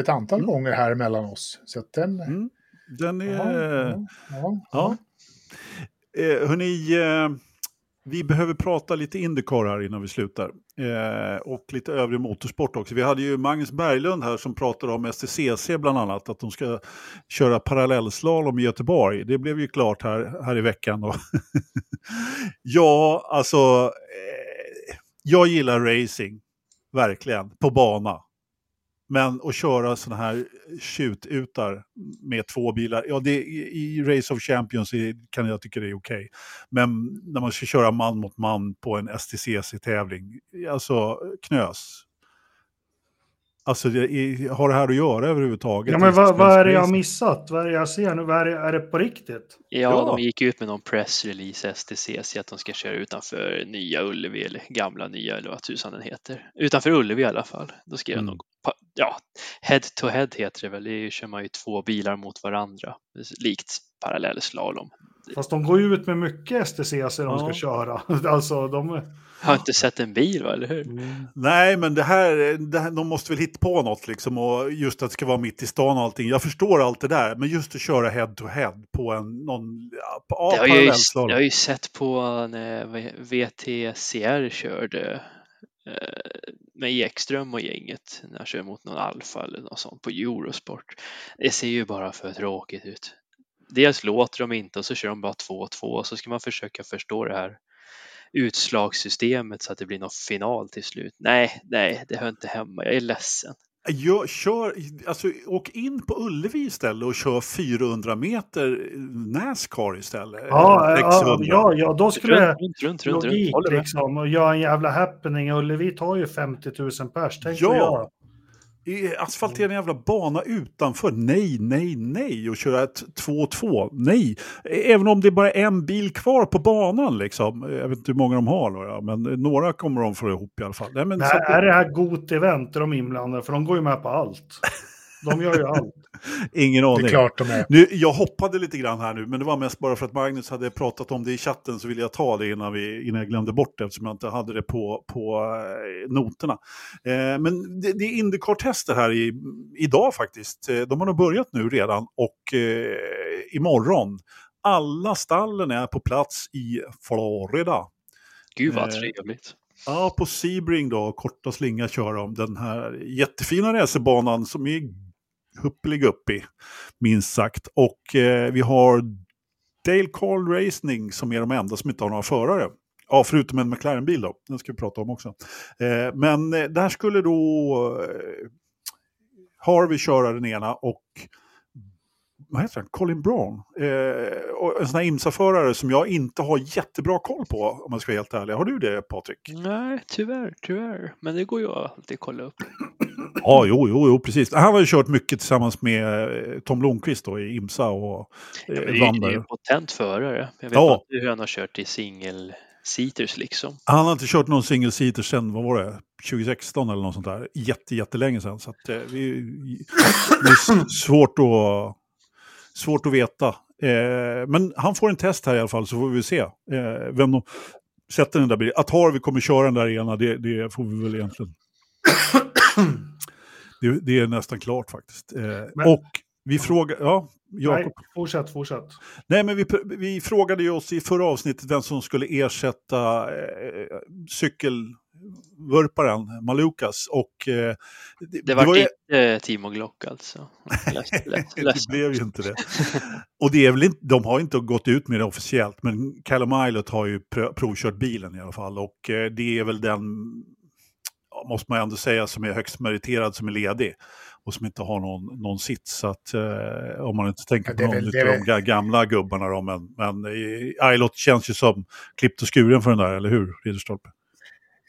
ett antal gånger här mellan oss. Så att den... mm, den är... Ja, ja, Ja. Eh, hörni, eh, vi behöver prata lite Indycar här innan vi slutar. Eh, och lite övrig motorsport också. Vi hade ju Magnus Berglund här som pratade om STCC bland annat. Att de ska köra parallellslalom i Göteborg. Det blev ju klart här, här i veckan. Och [LAUGHS] ja, alltså. Eh, jag gillar racing. Verkligen. På bana. Men att köra sådana här tjututar med två bilar, ja det, i, Race of Champions kan jag tycka det är okej. Men när man ska köra man mot man på en STCC-tävling, alltså knös. Alltså det har det här att göra överhuvudtaget? Ja, men vad, vad är det jag missat? Vad är det jag ser nu? Vad är, det, är det på riktigt? Ja, Ja. de gick ut med någon pressrelease STCC att de ska köra utanför Nya Ullevi eller gamla Nya eller vad tusan den heter. Utanför Ullevi i alla fall. Då jag Mm. pa- ja, head to head heter det väl. Det kör man ju två bilar mot varandra. Likt parallellslalom. Fast de går ju ut med mycket STCC de ska Ja. köra. [LAUGHS] Alltså, de... Har inte sett en bil va, eller hur? Nej, men det här, det här, de måste väl hitta på något liksom. Och just att det ska vara mitt i stan och allting. Jag förstår allt det där, men just att köra head to head på en någon, ja, på, Det har jag, ju, jag har ju sett på när VTCR körde eh, med Ekström och gänget när han kör mot någon Alfa eller något sånt på Eurosport. Det ser ju bara för tråkigt ut. Dels låter de inte och så kör de bara 2-2 och så ska man försöka förstå det här utslagssystemet så att det blir någon final till slut. Nej, nej, det hör inte hemma. Jag är ledsen. Jag kör, alltså, åk in på Ullevi istället och kör 400 meter Nascar istället. Ja, ja, X100. ja, ja, då skulle Runt, runt, runt, runt, runt. logik med. liksom och göra en jävla happening. Ullevi tar ju 50 000 pers. Tänk Ja. jag. Asfaltera en jävla bana utanför. Nej, nej, nej. Och köra ett 2-2. Nej. Även om det är bara en bil kvar på banan liksom. Jag vet inte hur många de har ja, men några kommer de få ihop i alla fall. Nej, men Nej, så är det här god event de inblandade? För de går ju med på allt. [LAUGHS] De gör ju allt. [LAUGHS] ingen Det aning. är klart de är. Nu, jag hoppade lite grann här nu, men det var mest bara för att Magnus hade pratat om det i chatten så ville jag ta det innan, vi, innan jag glömde bort det eftersom jag inte hade det på, på eh, noterna. Eh, men det, det är Indycar-tester här i, idag faktiskt. Eh, de har nog börjat nu redan och eh, imorgon. Alla stallen är på plats i Florida. Gud vad Eh, trevligt. Ja, på Sebring då, korta slinga kör de den här jättefina racerbanan som är huppelig upp i, minst sagt. Och eh, vi har Dale Carl Racing som är de enda som inte har några förare. Ja, förutom en McLaren-bil då, den ska vi prata om också. Eh, men eh, där skulle då eh, Harvey köra den ena och vad heter han? Colin Brown. Eh, och en sån här IMSA-förare som jag inte har jättebra koll på om man ska vara helt ärlig. Har du det Patrik? Nej, tyvärr, tyvärr. Men det går ju alltid att kolla upp. Ja, jo, jo, jo, precis. Han har ju kört mycket tillsammans med eh, Tom Blomqvist då i IMSA och Ja, eh, men det är ju- det är en potent förare. Jag vet Ja. inte hur han har kört i single seaters liksom. Han har inte kört någon single seater sedan, vad var det, 2016 eller något sånt där. Jätte, jättelänge sedan. Så att, eh, vi, det är svårt att, svårt att veta. Eh, men han får en test här i alla fall så får vi se eh, vem de sätter den där bilen. Att Harvey kommer köra den där ena, det, det får vi väl egentligen [COUGHS] Det, det är nästan klart faktiskt. Eh, Men- och vi frågar, ja, Jakob. Nej, fortsätt, fortsätt. Nej, men vi, vi frågade ju oss i förra avsnittet vem som skulle ersätta eh, cykelvurparen Malukas. Och, eh, det, Det var ju- inte Timo Glock alltså. [LAUGHS] Lätt, lätt, det blev ju inte det. [LAUGHS] Och det är väl inte, de har inte gått ut med det officiellt, men Callum Ilott har ju provkört bilen i alla fall. Och eh, det är väl den, måste man ändå säga, som är högst meriterad som är ledig. Och som inte har någon, någon sits. Så att, eh, om man inte tänker Ja, på det någon väl- av det de ga- gamla gubbarna då. Men, men eh, Ilott känns ju som klippt och skuren för den där, eller hur, Ridderstolpe?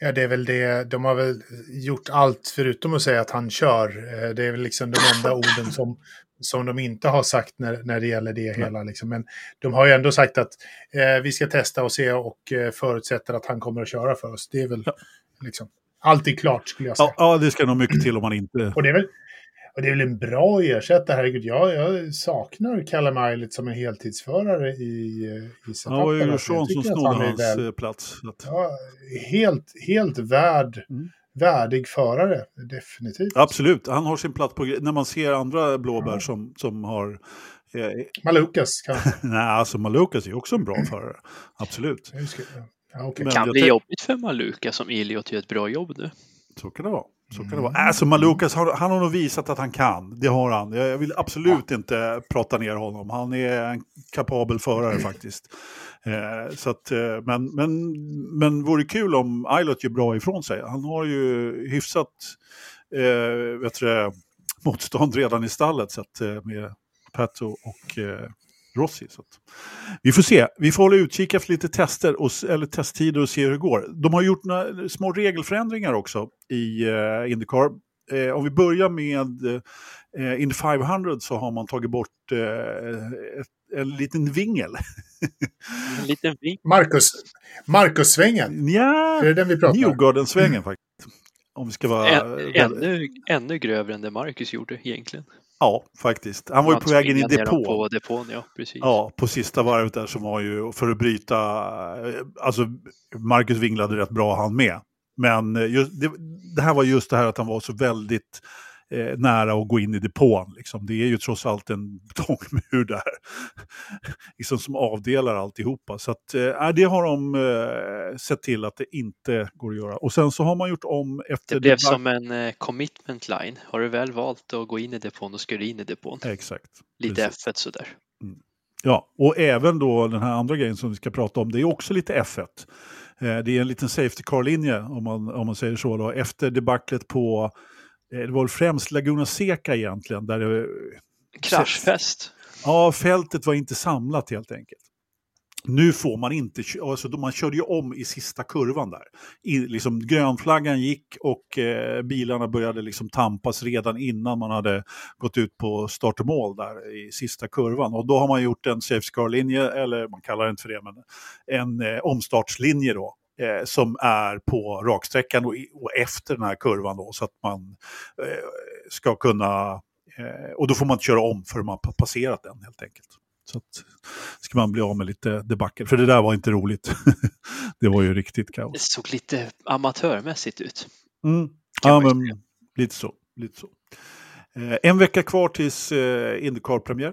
Ja, det är väl det. De har väl gjort allt förutom att säga att han kör. Eh, Det är väl liksom de enda orden som, som de inte har sagt när, när det gäller det hela. Liksom. Men de har ju ändå sagt att eh, vi ska testa och se och eh, förutsätter att han kommer att köra för oss. Det är väl Ja. liksom alltid klart skulle jag säga. Ja, ja, det ska nog mycket till om man inte... Och det är väl, och det är väl en bra ersättare. Herregud, jag, jag saknar Callum Eilert som en heltidsförare i, eh, i Ja, det var ju setupen. Sean som snodde hans väl- eh, plats. Att, Ja, helt, helt värd, Mm. värdig förare, definitivt. Absolut, han har sin plats på När man ser andra blåbär som, som har... Eh, Malukas kanske. [LAUGHS] nej, alltså Malukas är också en bra [CLEARS THROAT] förare. Absolut, ska- Ja, okej. Men kan bli jobbigt för Maluka som Iliot gör ett bra jobb nu. så kan det vara. Så kan det vara. Alltså Malukas, har, han har nog visat att han kan. Det har han. Jag vill absolut inte prata ner honom. Han är en kapabel förare faktiskt. Eh, så att, eh, men, men, men vore kul om Eilert gör bra ifrån sig. Han har ju hyfsat eh, vet du, motstånd redan i stallet så att, eh, med Pato och eh, Rossi. Så att. Vi får se. Vi får hålla utkik efter lite tester, och, eller testtider och se hur det går. De har gjort några små regelförändringar också i eh, Indycar. Eh, om vi börjar med eh, Indy 500 så har man tagit bort eh, ett, en liten vingel. En liten. Marcus, Marcus-svängen, ja, är det den vi pratar? Newgarden-svängen faktiskt. Om vi ska vara... Än, ännu, ännu grövre än det Marcus gjorde egentligen. Ja, faktiskt. Han var ju på väg in i tvingade ner dem depå. På depån, ja. Precis. Ja, på sista varvet där som var ju för att bryta, eh, alltså Marcus vinglade rätt bra han med. Men eh, just, det, det här var just det här att han var så väldigt eh, nära att gå in i depån. Liksom. Det är ju trots allt en [LAUGHS] betongmur där. liksom som avdelar alltihopa. Så att, eh, det har de eh, sett till att det inte går att göra. Och sen så har man gjort om efter... Det blev debac- som en eh, commitment line. Har du väl valt att gå in i depån, då ska du in i depån. Exakt. Lite precis. F1 sådär. Ja, och även då den här andra grejen som vi ska prata om, det är också lite F1. Eh, Det är en liten Safety Car-linje, om man, om man säger så, då, efter debaclet på, det var väl främst Laguna Seca egentligen, där det, Kraschfest. ja, fältet var inte samlat helt enkelt. Nu får man inte, alltså då man körde ju om i sista kurvan där. I, liksom, grönflaggan gick och eh, bilarna började liksom tampas redan innan man hade gått ut på start och mål där i sista kurvan. Och då har man gjort en safety car-linje, eller man kallar det inte för det, men en eh, omstartslinje då. Eh, som är på raksträckan och, och efter den här kurvan då, så att man eh, ska kunna Eh, och då får man inte köra om förrän man har passerat den helt enkelt. Så att, ska man bli av med lite debacle. För det där var inte roligt. [LAUGHS] det var ju riktigt Det kaos. såg lite amatörmässigt ut. Mm. Ja, men lite så. Lite så. Eh, en vecka kvar tills eh, Indycar-premiär.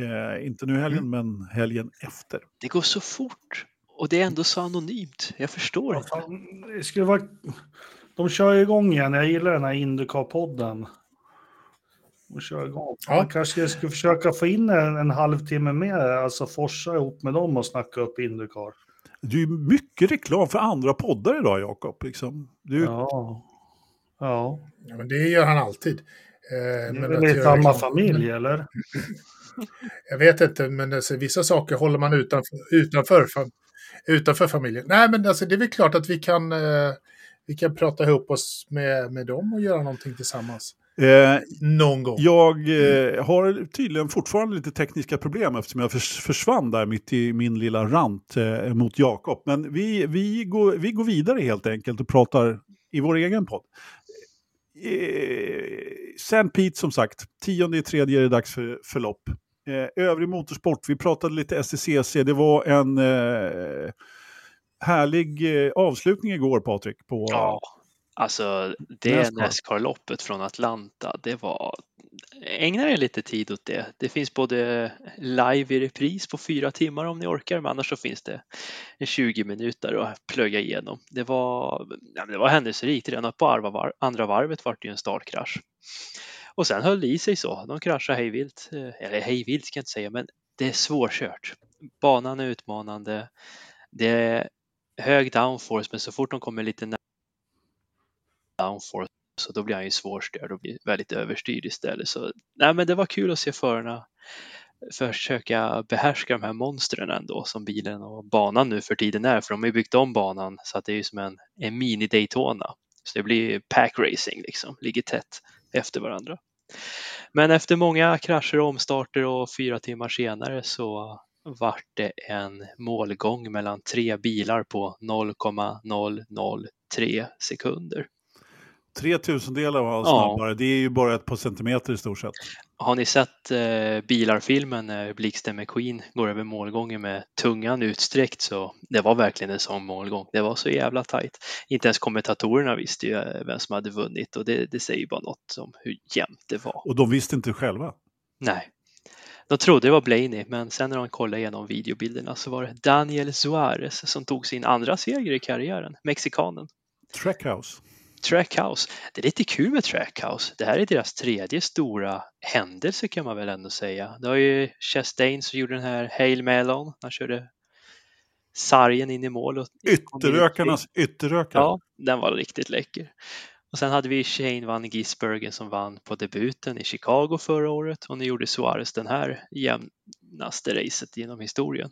Eh, inte nu helgen, Mm. men helgen efter. Det går så fort. Och det är ändå så anonymt. Jag förstår inte. fan, det skulle vara... De kör ju igång igen. Jag gillar den här Indycar-podden. De kör igång. Ja. Man kanske skulle försöka få in en, en halvtimme mer, alltså forsa ihop med dem och snacka upp Indycar. Det är ju mycket reklam för andra poddar idag, Jakob. Liksom. Du, Ja. Ja. Ja, men det gör han alltid. Eh, Det är väl i göra samma reklam- familj, eller? Jag vet inte, men alltså, vissa saker håller man utanför, utanför, utanför familjen. Nej, men alltså, det är väl klart att vi kan, eh, vi kan prata ihop oss med, med dem och göra någonting tillsammans. eh, Någon gång. Jag eh, har tydligen fortfarande lite tekniska problem eftersom jag förs försvann där mitt i min lilla rant eh, mot Jakob. Men vi, vi, går, vi går vidare helt enkelt och pratar i vår egen podd. Eh, St. Pete som sagt, tionde i tredje är det dags för förlopp. Eh, övrig motorsport, vi pratade lite STCC, det var en eh, härlig eh, avslutning igår Patrik på Ja, Alltså det Nascar. Nascar-loppet från Atlanta, det var... Ägna er lite tid åt det. Det finns både live i repris på fyra timmar om ni orkar, men annars så finns det en 20 minuter att plöja igenom. Det var, det var händelserikt. Redan på andra varvet var det ju en startkrasch. Och sen höll det i sig så. De kraschade hejvilt. Eh, eller hejvilt ska jag inte säga, men det är svårkört. Banan är utmanande. Det är hög downforce, men så fort de kommer lite närmare. downforce så då blir han ju svårstörd och blir väldigt överstyrd istället. Så nej, men det var kul att se förarna försöka behärska de här monstren ändå som bilen och banan nu för tiden är. För de har ju byggt om banan så att det är ju som en, en mini Daytona. Så det blir pack racing liksom, ligger tätt efter varandra. Men efter många krascher och omstarter och fyra timmar senare så vart det en målgång mellan tre bilar på 0,003 sekunder. Tre tusendelar var Ja. snabbare. Det är ju bara ett par centimeter i stort sett. Har ni sett eh, bilarfilmen när Blixten McQueen går över målgången med tungan utsträckt så det var verkligen en sån målgång. Det var så jävla tajt. Inte ens kommentatorerna visste ju eh, vem som hade vunnit och det, det säger ju bara något om hur jämnt det var. Och de visste inte själva. Nej. De trodde det var Blaney, men sen när de kollade igenom videobilderna så var det Daniel Suarez som tog sin andra seger i karriären, mexikanen. Trackhouse. Trackhouse. Det är lite kul med Trackhouse. Det här är deras tredje stora händelse kan man väl ändå säga. Det var ju Chastain som gjorde den här Hail Melon. Han körde sargen in i mål. Och Ytterrökarnas ytterrökare. Ja, den var riktigt läcker. Och sen hade vi Shane van Gisbergen som vann på debuten i Chicago förra året och nu gjorde Suarez den här jämnaste racet genom historien.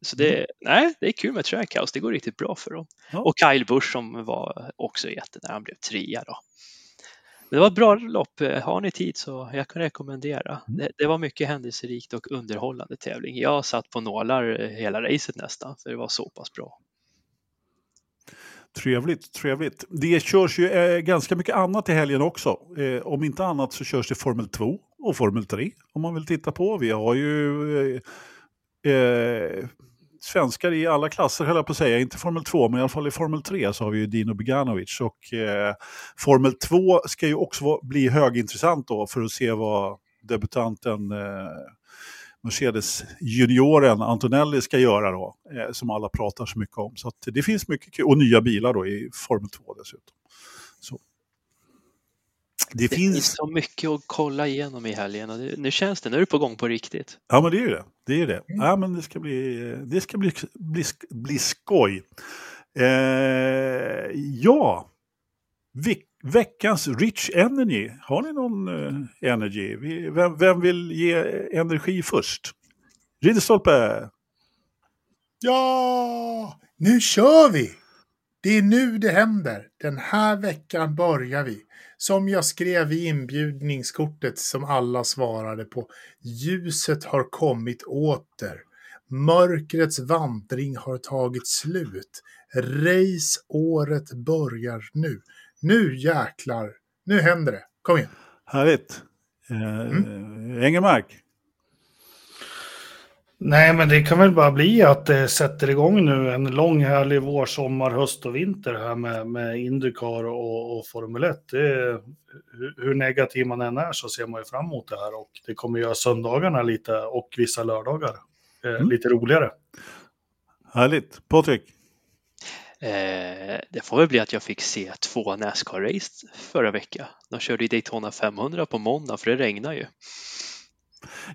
Så det, nej, det är kul med Trackhouse, det går riktigt bra för dem. Ja. Och Kyle Busch som var också jättenära, han blev trea då. Men det var ett bra lopp, har ni tid så jag kan rekommendera. Mm. Det, det var mycket händelserikt och underhållande tävling. Jag satt på nålar hela racet nästan, för det var så pass bra. Trevligt, trevligt. Det körs ju eh, ganska mycket annat i helgen också. Eh, om inte annat så körs det Formel 2 och Formel 3 om man vill titta på. Vi har ju eh, eh, svenskar i alla klasser höll jag på att säga, inte Formel 2 men i alla fall i Formel 3 så har vi ju Dino Beganovic. Och eh, Formel 2 ska ju också bli högintressant då för att se vad debutanten eh, Mercedes junioren Antonelli ska göra då, eh, som alla pratar så mycket om. Så att det finns mycket kul, och nya bilar då i Formel 2 dessutom. Så. Det, Det finns, finns så mycket att kolla igenom i helgen och det, nu känns det, nu är det på gång på riktigt. ja men det är ju det. Det är ju det. Ja men det ska bli, det ska bli, bli, bli skoj. Eh, ja, Vic, veckans Rich Energy. Har ni någon eh, energy? Vi, vem, vem vill ge energi först? Ridderstolpe! Ja, nu kör vi! Det är nu det händer. Den här veckan börjar vi. Som jag skrev i inbjudningskortet som alla svarade på. Ljuset har kommit åter. Mörkrets vandring har tagit slut. Raceåret börjar nu. Nu jäklar. Nu händer det. Kom igen. Härligt. Eh, Engelmark? Nej, men det kan väl bara bli att det sätter igång nu en lång härlig vår, sommar, höst och vinter här med, med Indycar och, och Formel 1. Det, hur, hur negativ man än är så ser man ju fram emot det här och det kommer göra söndagarna lite och vissa lördagar eh, Mm. lite roligare. Härligt. Patrik? Eh, det får väl bli att jag fick se två Nascar-race förra veckan. De körde i Daytona 500 på måndag för det regnar ju.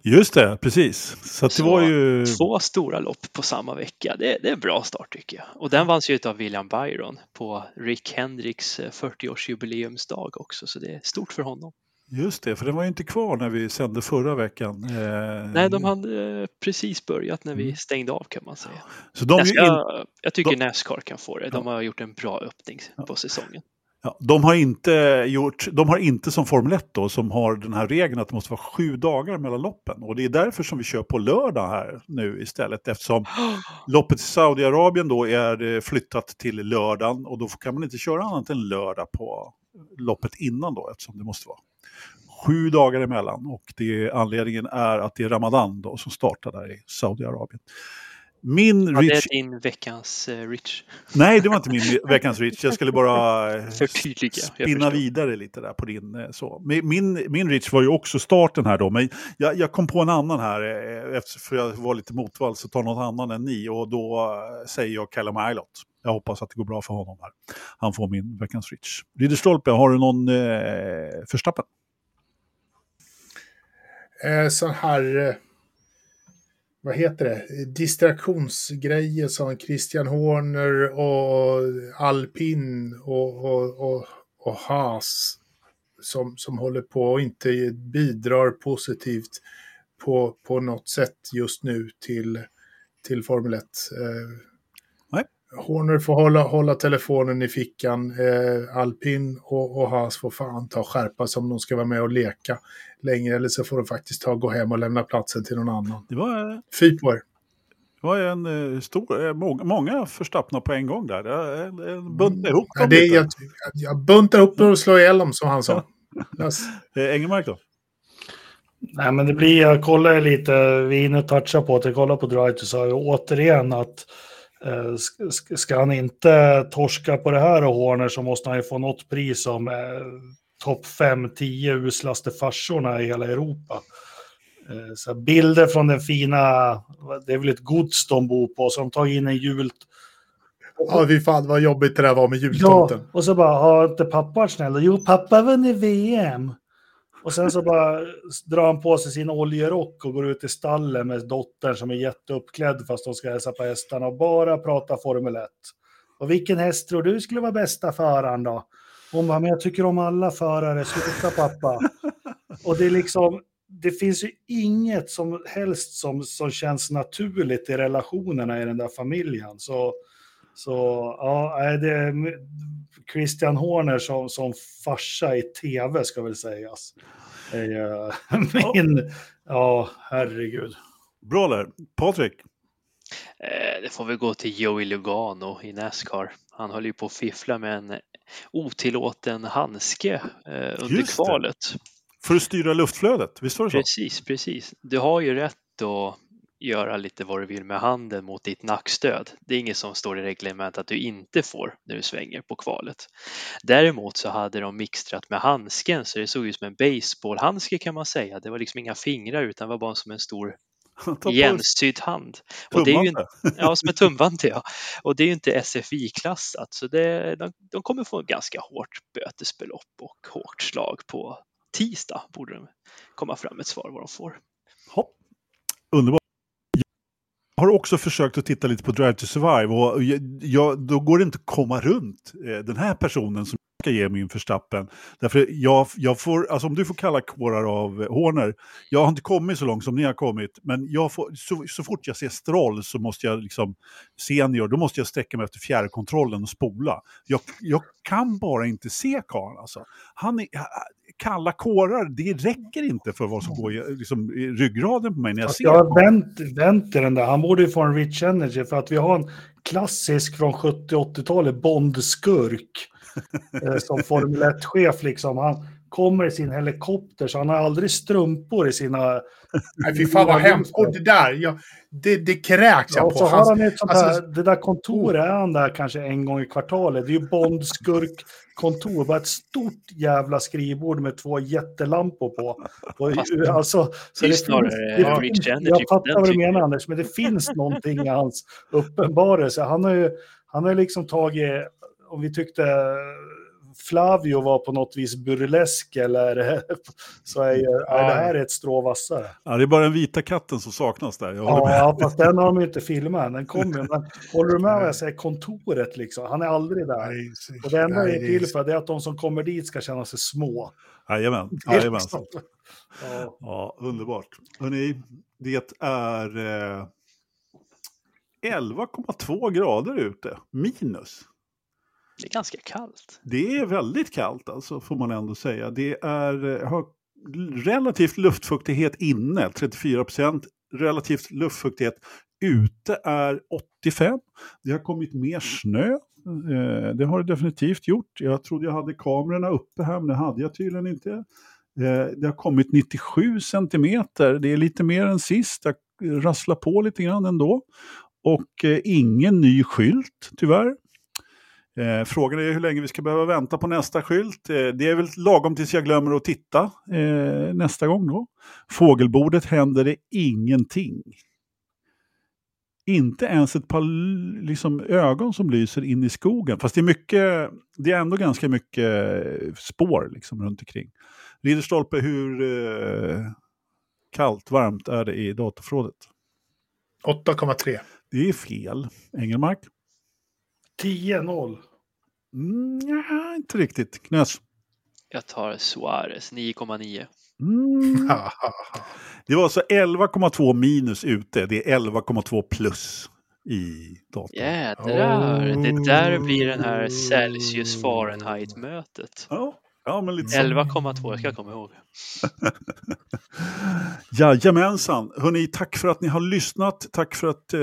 Just det, precis. Så, att det Så, var ju... Två stora lopp på samma vecka. Det, det är en bra start tycker jag. Och den vanns ju av William Byron på Rick Hendricks eh, 40-årsjubileumsdag också, så det är stort för honom. Just det, för den var ju inte kvar när vi sände förra veckan. Eh, Nej, de hade eh, precis börjat när vi Mm. stängde av kan man säga. så de, jag, ska, in, jag tycker de- Nascar kan få det. De har gjort en bra öppning Ja. på säsongen. Ja, de har inte gjort, de har inte som Formel 1 då, som har den här regeln att det måste vara sju dagar mellan loppen. Och det är därför som vi kör på lördag här nu istället, eftersom [GASPS] loppet i Saudiarabien då är eh, flyttat till lördagen och då kan man inte köra annat än lördag på loppet innan då, eftersom det måste vara sju dagar emellan. Och det, anledningen är att det är Ramadan då som startar där i Saudiarabien. Min Var det Rich... din veckans eh, Rich? Nej, det var inte min [LAUGHS] veckans Rich. Jag skulle bara eh, Förtydliga, spinna vidare lite där på din. eh, Så. Min- Min, Rich var ju också starten här då, men jag, jag kom på en annan här, efter, för jag var lite motvalls så tar något annan än ni och då säger jag Callum Ilott. Jag hoppas att det går bra för honom här. Han får min veckans Rich. Ridderstolpe, har du någon eh, förstappen? Eh, sån här, eh, vad heter det, distraktionsgrejer som Christian Horner och Alpin och, och, och, och Haas som, som håller på och inte bidrar positivt på, på något sätt just nu till, till Formel 1. Eh, Horner får hålla, hålla telefonen i fickan. Eh, Alpin och, och Haas får fan ta och skärpa sig om de ska vara med och leka längre. Eller så får de faktiskt ta gå hem och lämna platsen till någon annan. Det var, eh, Fy på er. det var en eh, stor, eh, många, många förstappna på en gång där. Jag, jag buntade ihop Ja, dem det, lite. jag, jag buntar upp dem och slår ihjäl dem som han sa. Yes. [LAUGHS] Engelmark då? Nej, men det blir, jag kollar lite, vi är inne och touchar på att jag kollar på Drive to Survive, återigen att ska han inte torska på det här och Horner så måste han ju få något pris som eh, topp 5-10 uslaste farsorna i hela Europa. Eh, så bilder från den fina, det är väl ett gods de bor på, så de tar in en jul, Ja, fy fan vad jobbigt det där var med Ja, jultomten. och så bara, har inte pappa varit snäll? Jo, pappa vann i VM. Och sen så bara drar han på sig sin oljerock och går ut i stallen med dottern som är jätteuppklädd fast de ska hälsa på hästarna och bara prata Formel 1. Och vilken häst tror du skulle vara bästa föraren då? Hon bara, men jag tycker om alla förare, sluta pappa. [LAUGHS] Och det är liksom, det finns ju inget som helst som, som känns naturligt i relationerna i den där familjen. Så, så ja, det är Christian Horner som, som farsa i tv ska väl sägas. [LAUGHS] Min, ja, herregud. Bra där. Patrik? Eh, Det får väl gå till Joey Logano i Nascar. Han höll ju på att fiffla med en otillåten handske eh, under Just det. kvalet. För att styra luftflödet, visst var det så? Precis, precis. Du har ju rätt att göra lite vad du vill med handen mot ditt nackstöd. Det är inget som står i reglementet att du inte får när du svänger på kvalet. Däremot så hade de mixtrat med handsken så det såg ut som en baseballhandske kan man säga. Det var liksom inga fingrar utan var bara som en stor igensydd hand. Och det är ju tummande. [LAUGHS] Ja, som ett tumband ja. Och det är ju inte SFI-klassat så det, de, de kommer få ganska hårt bötesbelopp och hårt slag på tisdag borde de komma fram ett svar vad de får. Hopp. Underbart. Jag har också försökt att titta lite på Drive to Survive och jag, jag, då går det inte att komma runt eh, den här personen som ska ge min förstappen. Därför jag, jag får, alltså om du får kalla kårar av Horner, jag har inte kommit så långt som ni har kommit, men jag får, så, så fort jag ser Stroll så måste jag liksom, senior, då måste jag sträcka mig efter fjärrkontrollen och spola. Jag, jag kan bara inte se karln alltså. Han är, kalla kårar, det räcker inte för vad som går i, liksom, i ryggraden på mig när jag ser jag har vänt, vänt den där. Han borde ju få en Rich Energy för att vi har en klassisk från 70-80-talet Bond-skurk. [LAUGHS] eh, som Formel 1-chef liksom. Han kommer i sin helikopter så han har aldrig strumpor i sina... [LAUGHS] Nej, fy fan vad hemskt. Och det där, jag, det, det kräks Ja, jag och på. så har Hans, han ett sånt alltså- där, det där kontoret är han där kanske en gång i kvartalet. Det är ju Bond-skurk-kontor. Bara ett stort jävla skrivbord med två jättelampor på. Och, [LAUGHS] alltså, så det snarare finns, det finns, Energy jag för fattar vad du menar Anders, men det finns någonting i hans uppenbarelse. Han har ju han har liksom tagit, om vi tyckte Flavio var på något vis burlesk eller [LAUGHS] så är, ju, är det här ett strå vassare. Ja, det är bara den vita katten som saknas där. Ja, med. ja, fast den har de ju inte filmat. Den kommer ju. Men [LAUGHS] håller du med vad jag säger? Kontoret liksom. Han är aldrig där. Nej, Och det enda nej, är det till för det är att de som kommer dit ska känna sig små. Jajamän, Det [LAUGHS] jajamän. liksom- Ja. Ja, underbart. Hörrni, det är eh, 11,2 grader ute, minus. Det är ganska kallt. Det är väldigt kallt alltså, får man ändå säga. Det är eh, har relativt luftfuktighet inne, 34 procent. Relativt luftfuktighet ute är 85. Det har kommit mer snö. Eh, det har det definitivt gjort. Jag trodde jag hade kamerorna uppe här, men det hade jag tydligen inte. Eh, det har kommit 97 centimeter. Det är lite mer än sist. Jag rasslar på lite grann ändå. och eh, ingen ny skylt tyvärr. Eh, frågan är hur länge vi ska behöva vänta på nästa skylt. Eh, det är väl lagom tills jag glömmer att titta eh, nästa gång då. Fågelbordet händer det ingenting. Inte ens ett par liksom, ögon som lyser in i skogen. Fast det är, mycket, det är ändå ganska mycket spår liksom, runt omkring. Ridderstolpe, hur eh, kallt, varmt är det i datorförrådet? 8,3. Det är fel. Engelmark? 10-0. Mm, ja, inte riktigt. Knös? Jag tar Suarez 9,9. Mm. [LAUGHS] Det var alltså 11,2 minus ute. Det är 11,2 plus i datorn. Jädrar, oh. det där blir den här Celsius Fahrenheit-mötet. Ja, ja, men lite 11,2 ska jag komma ihåg. [LAUGHS] Jajamensan. Hörrni, tack för att ni har lyssnat. Tack för att eh,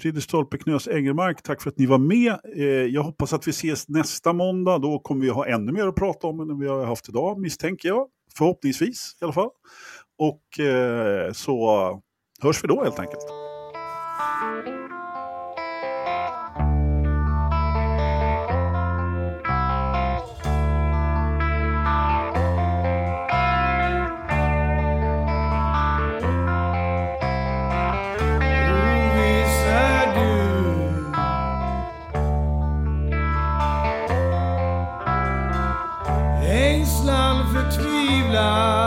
Ridderstolpe Knös Engelmark, tack för att ni var med. Eh, jag hoppas att vi ses nästa måndag. Då kommer vi ha ännu mer att prata om än vi har haft idag, misstänker jag. Förhoppningsvis i alla fall. Och eh, så hörs vi då helt enkelt. Den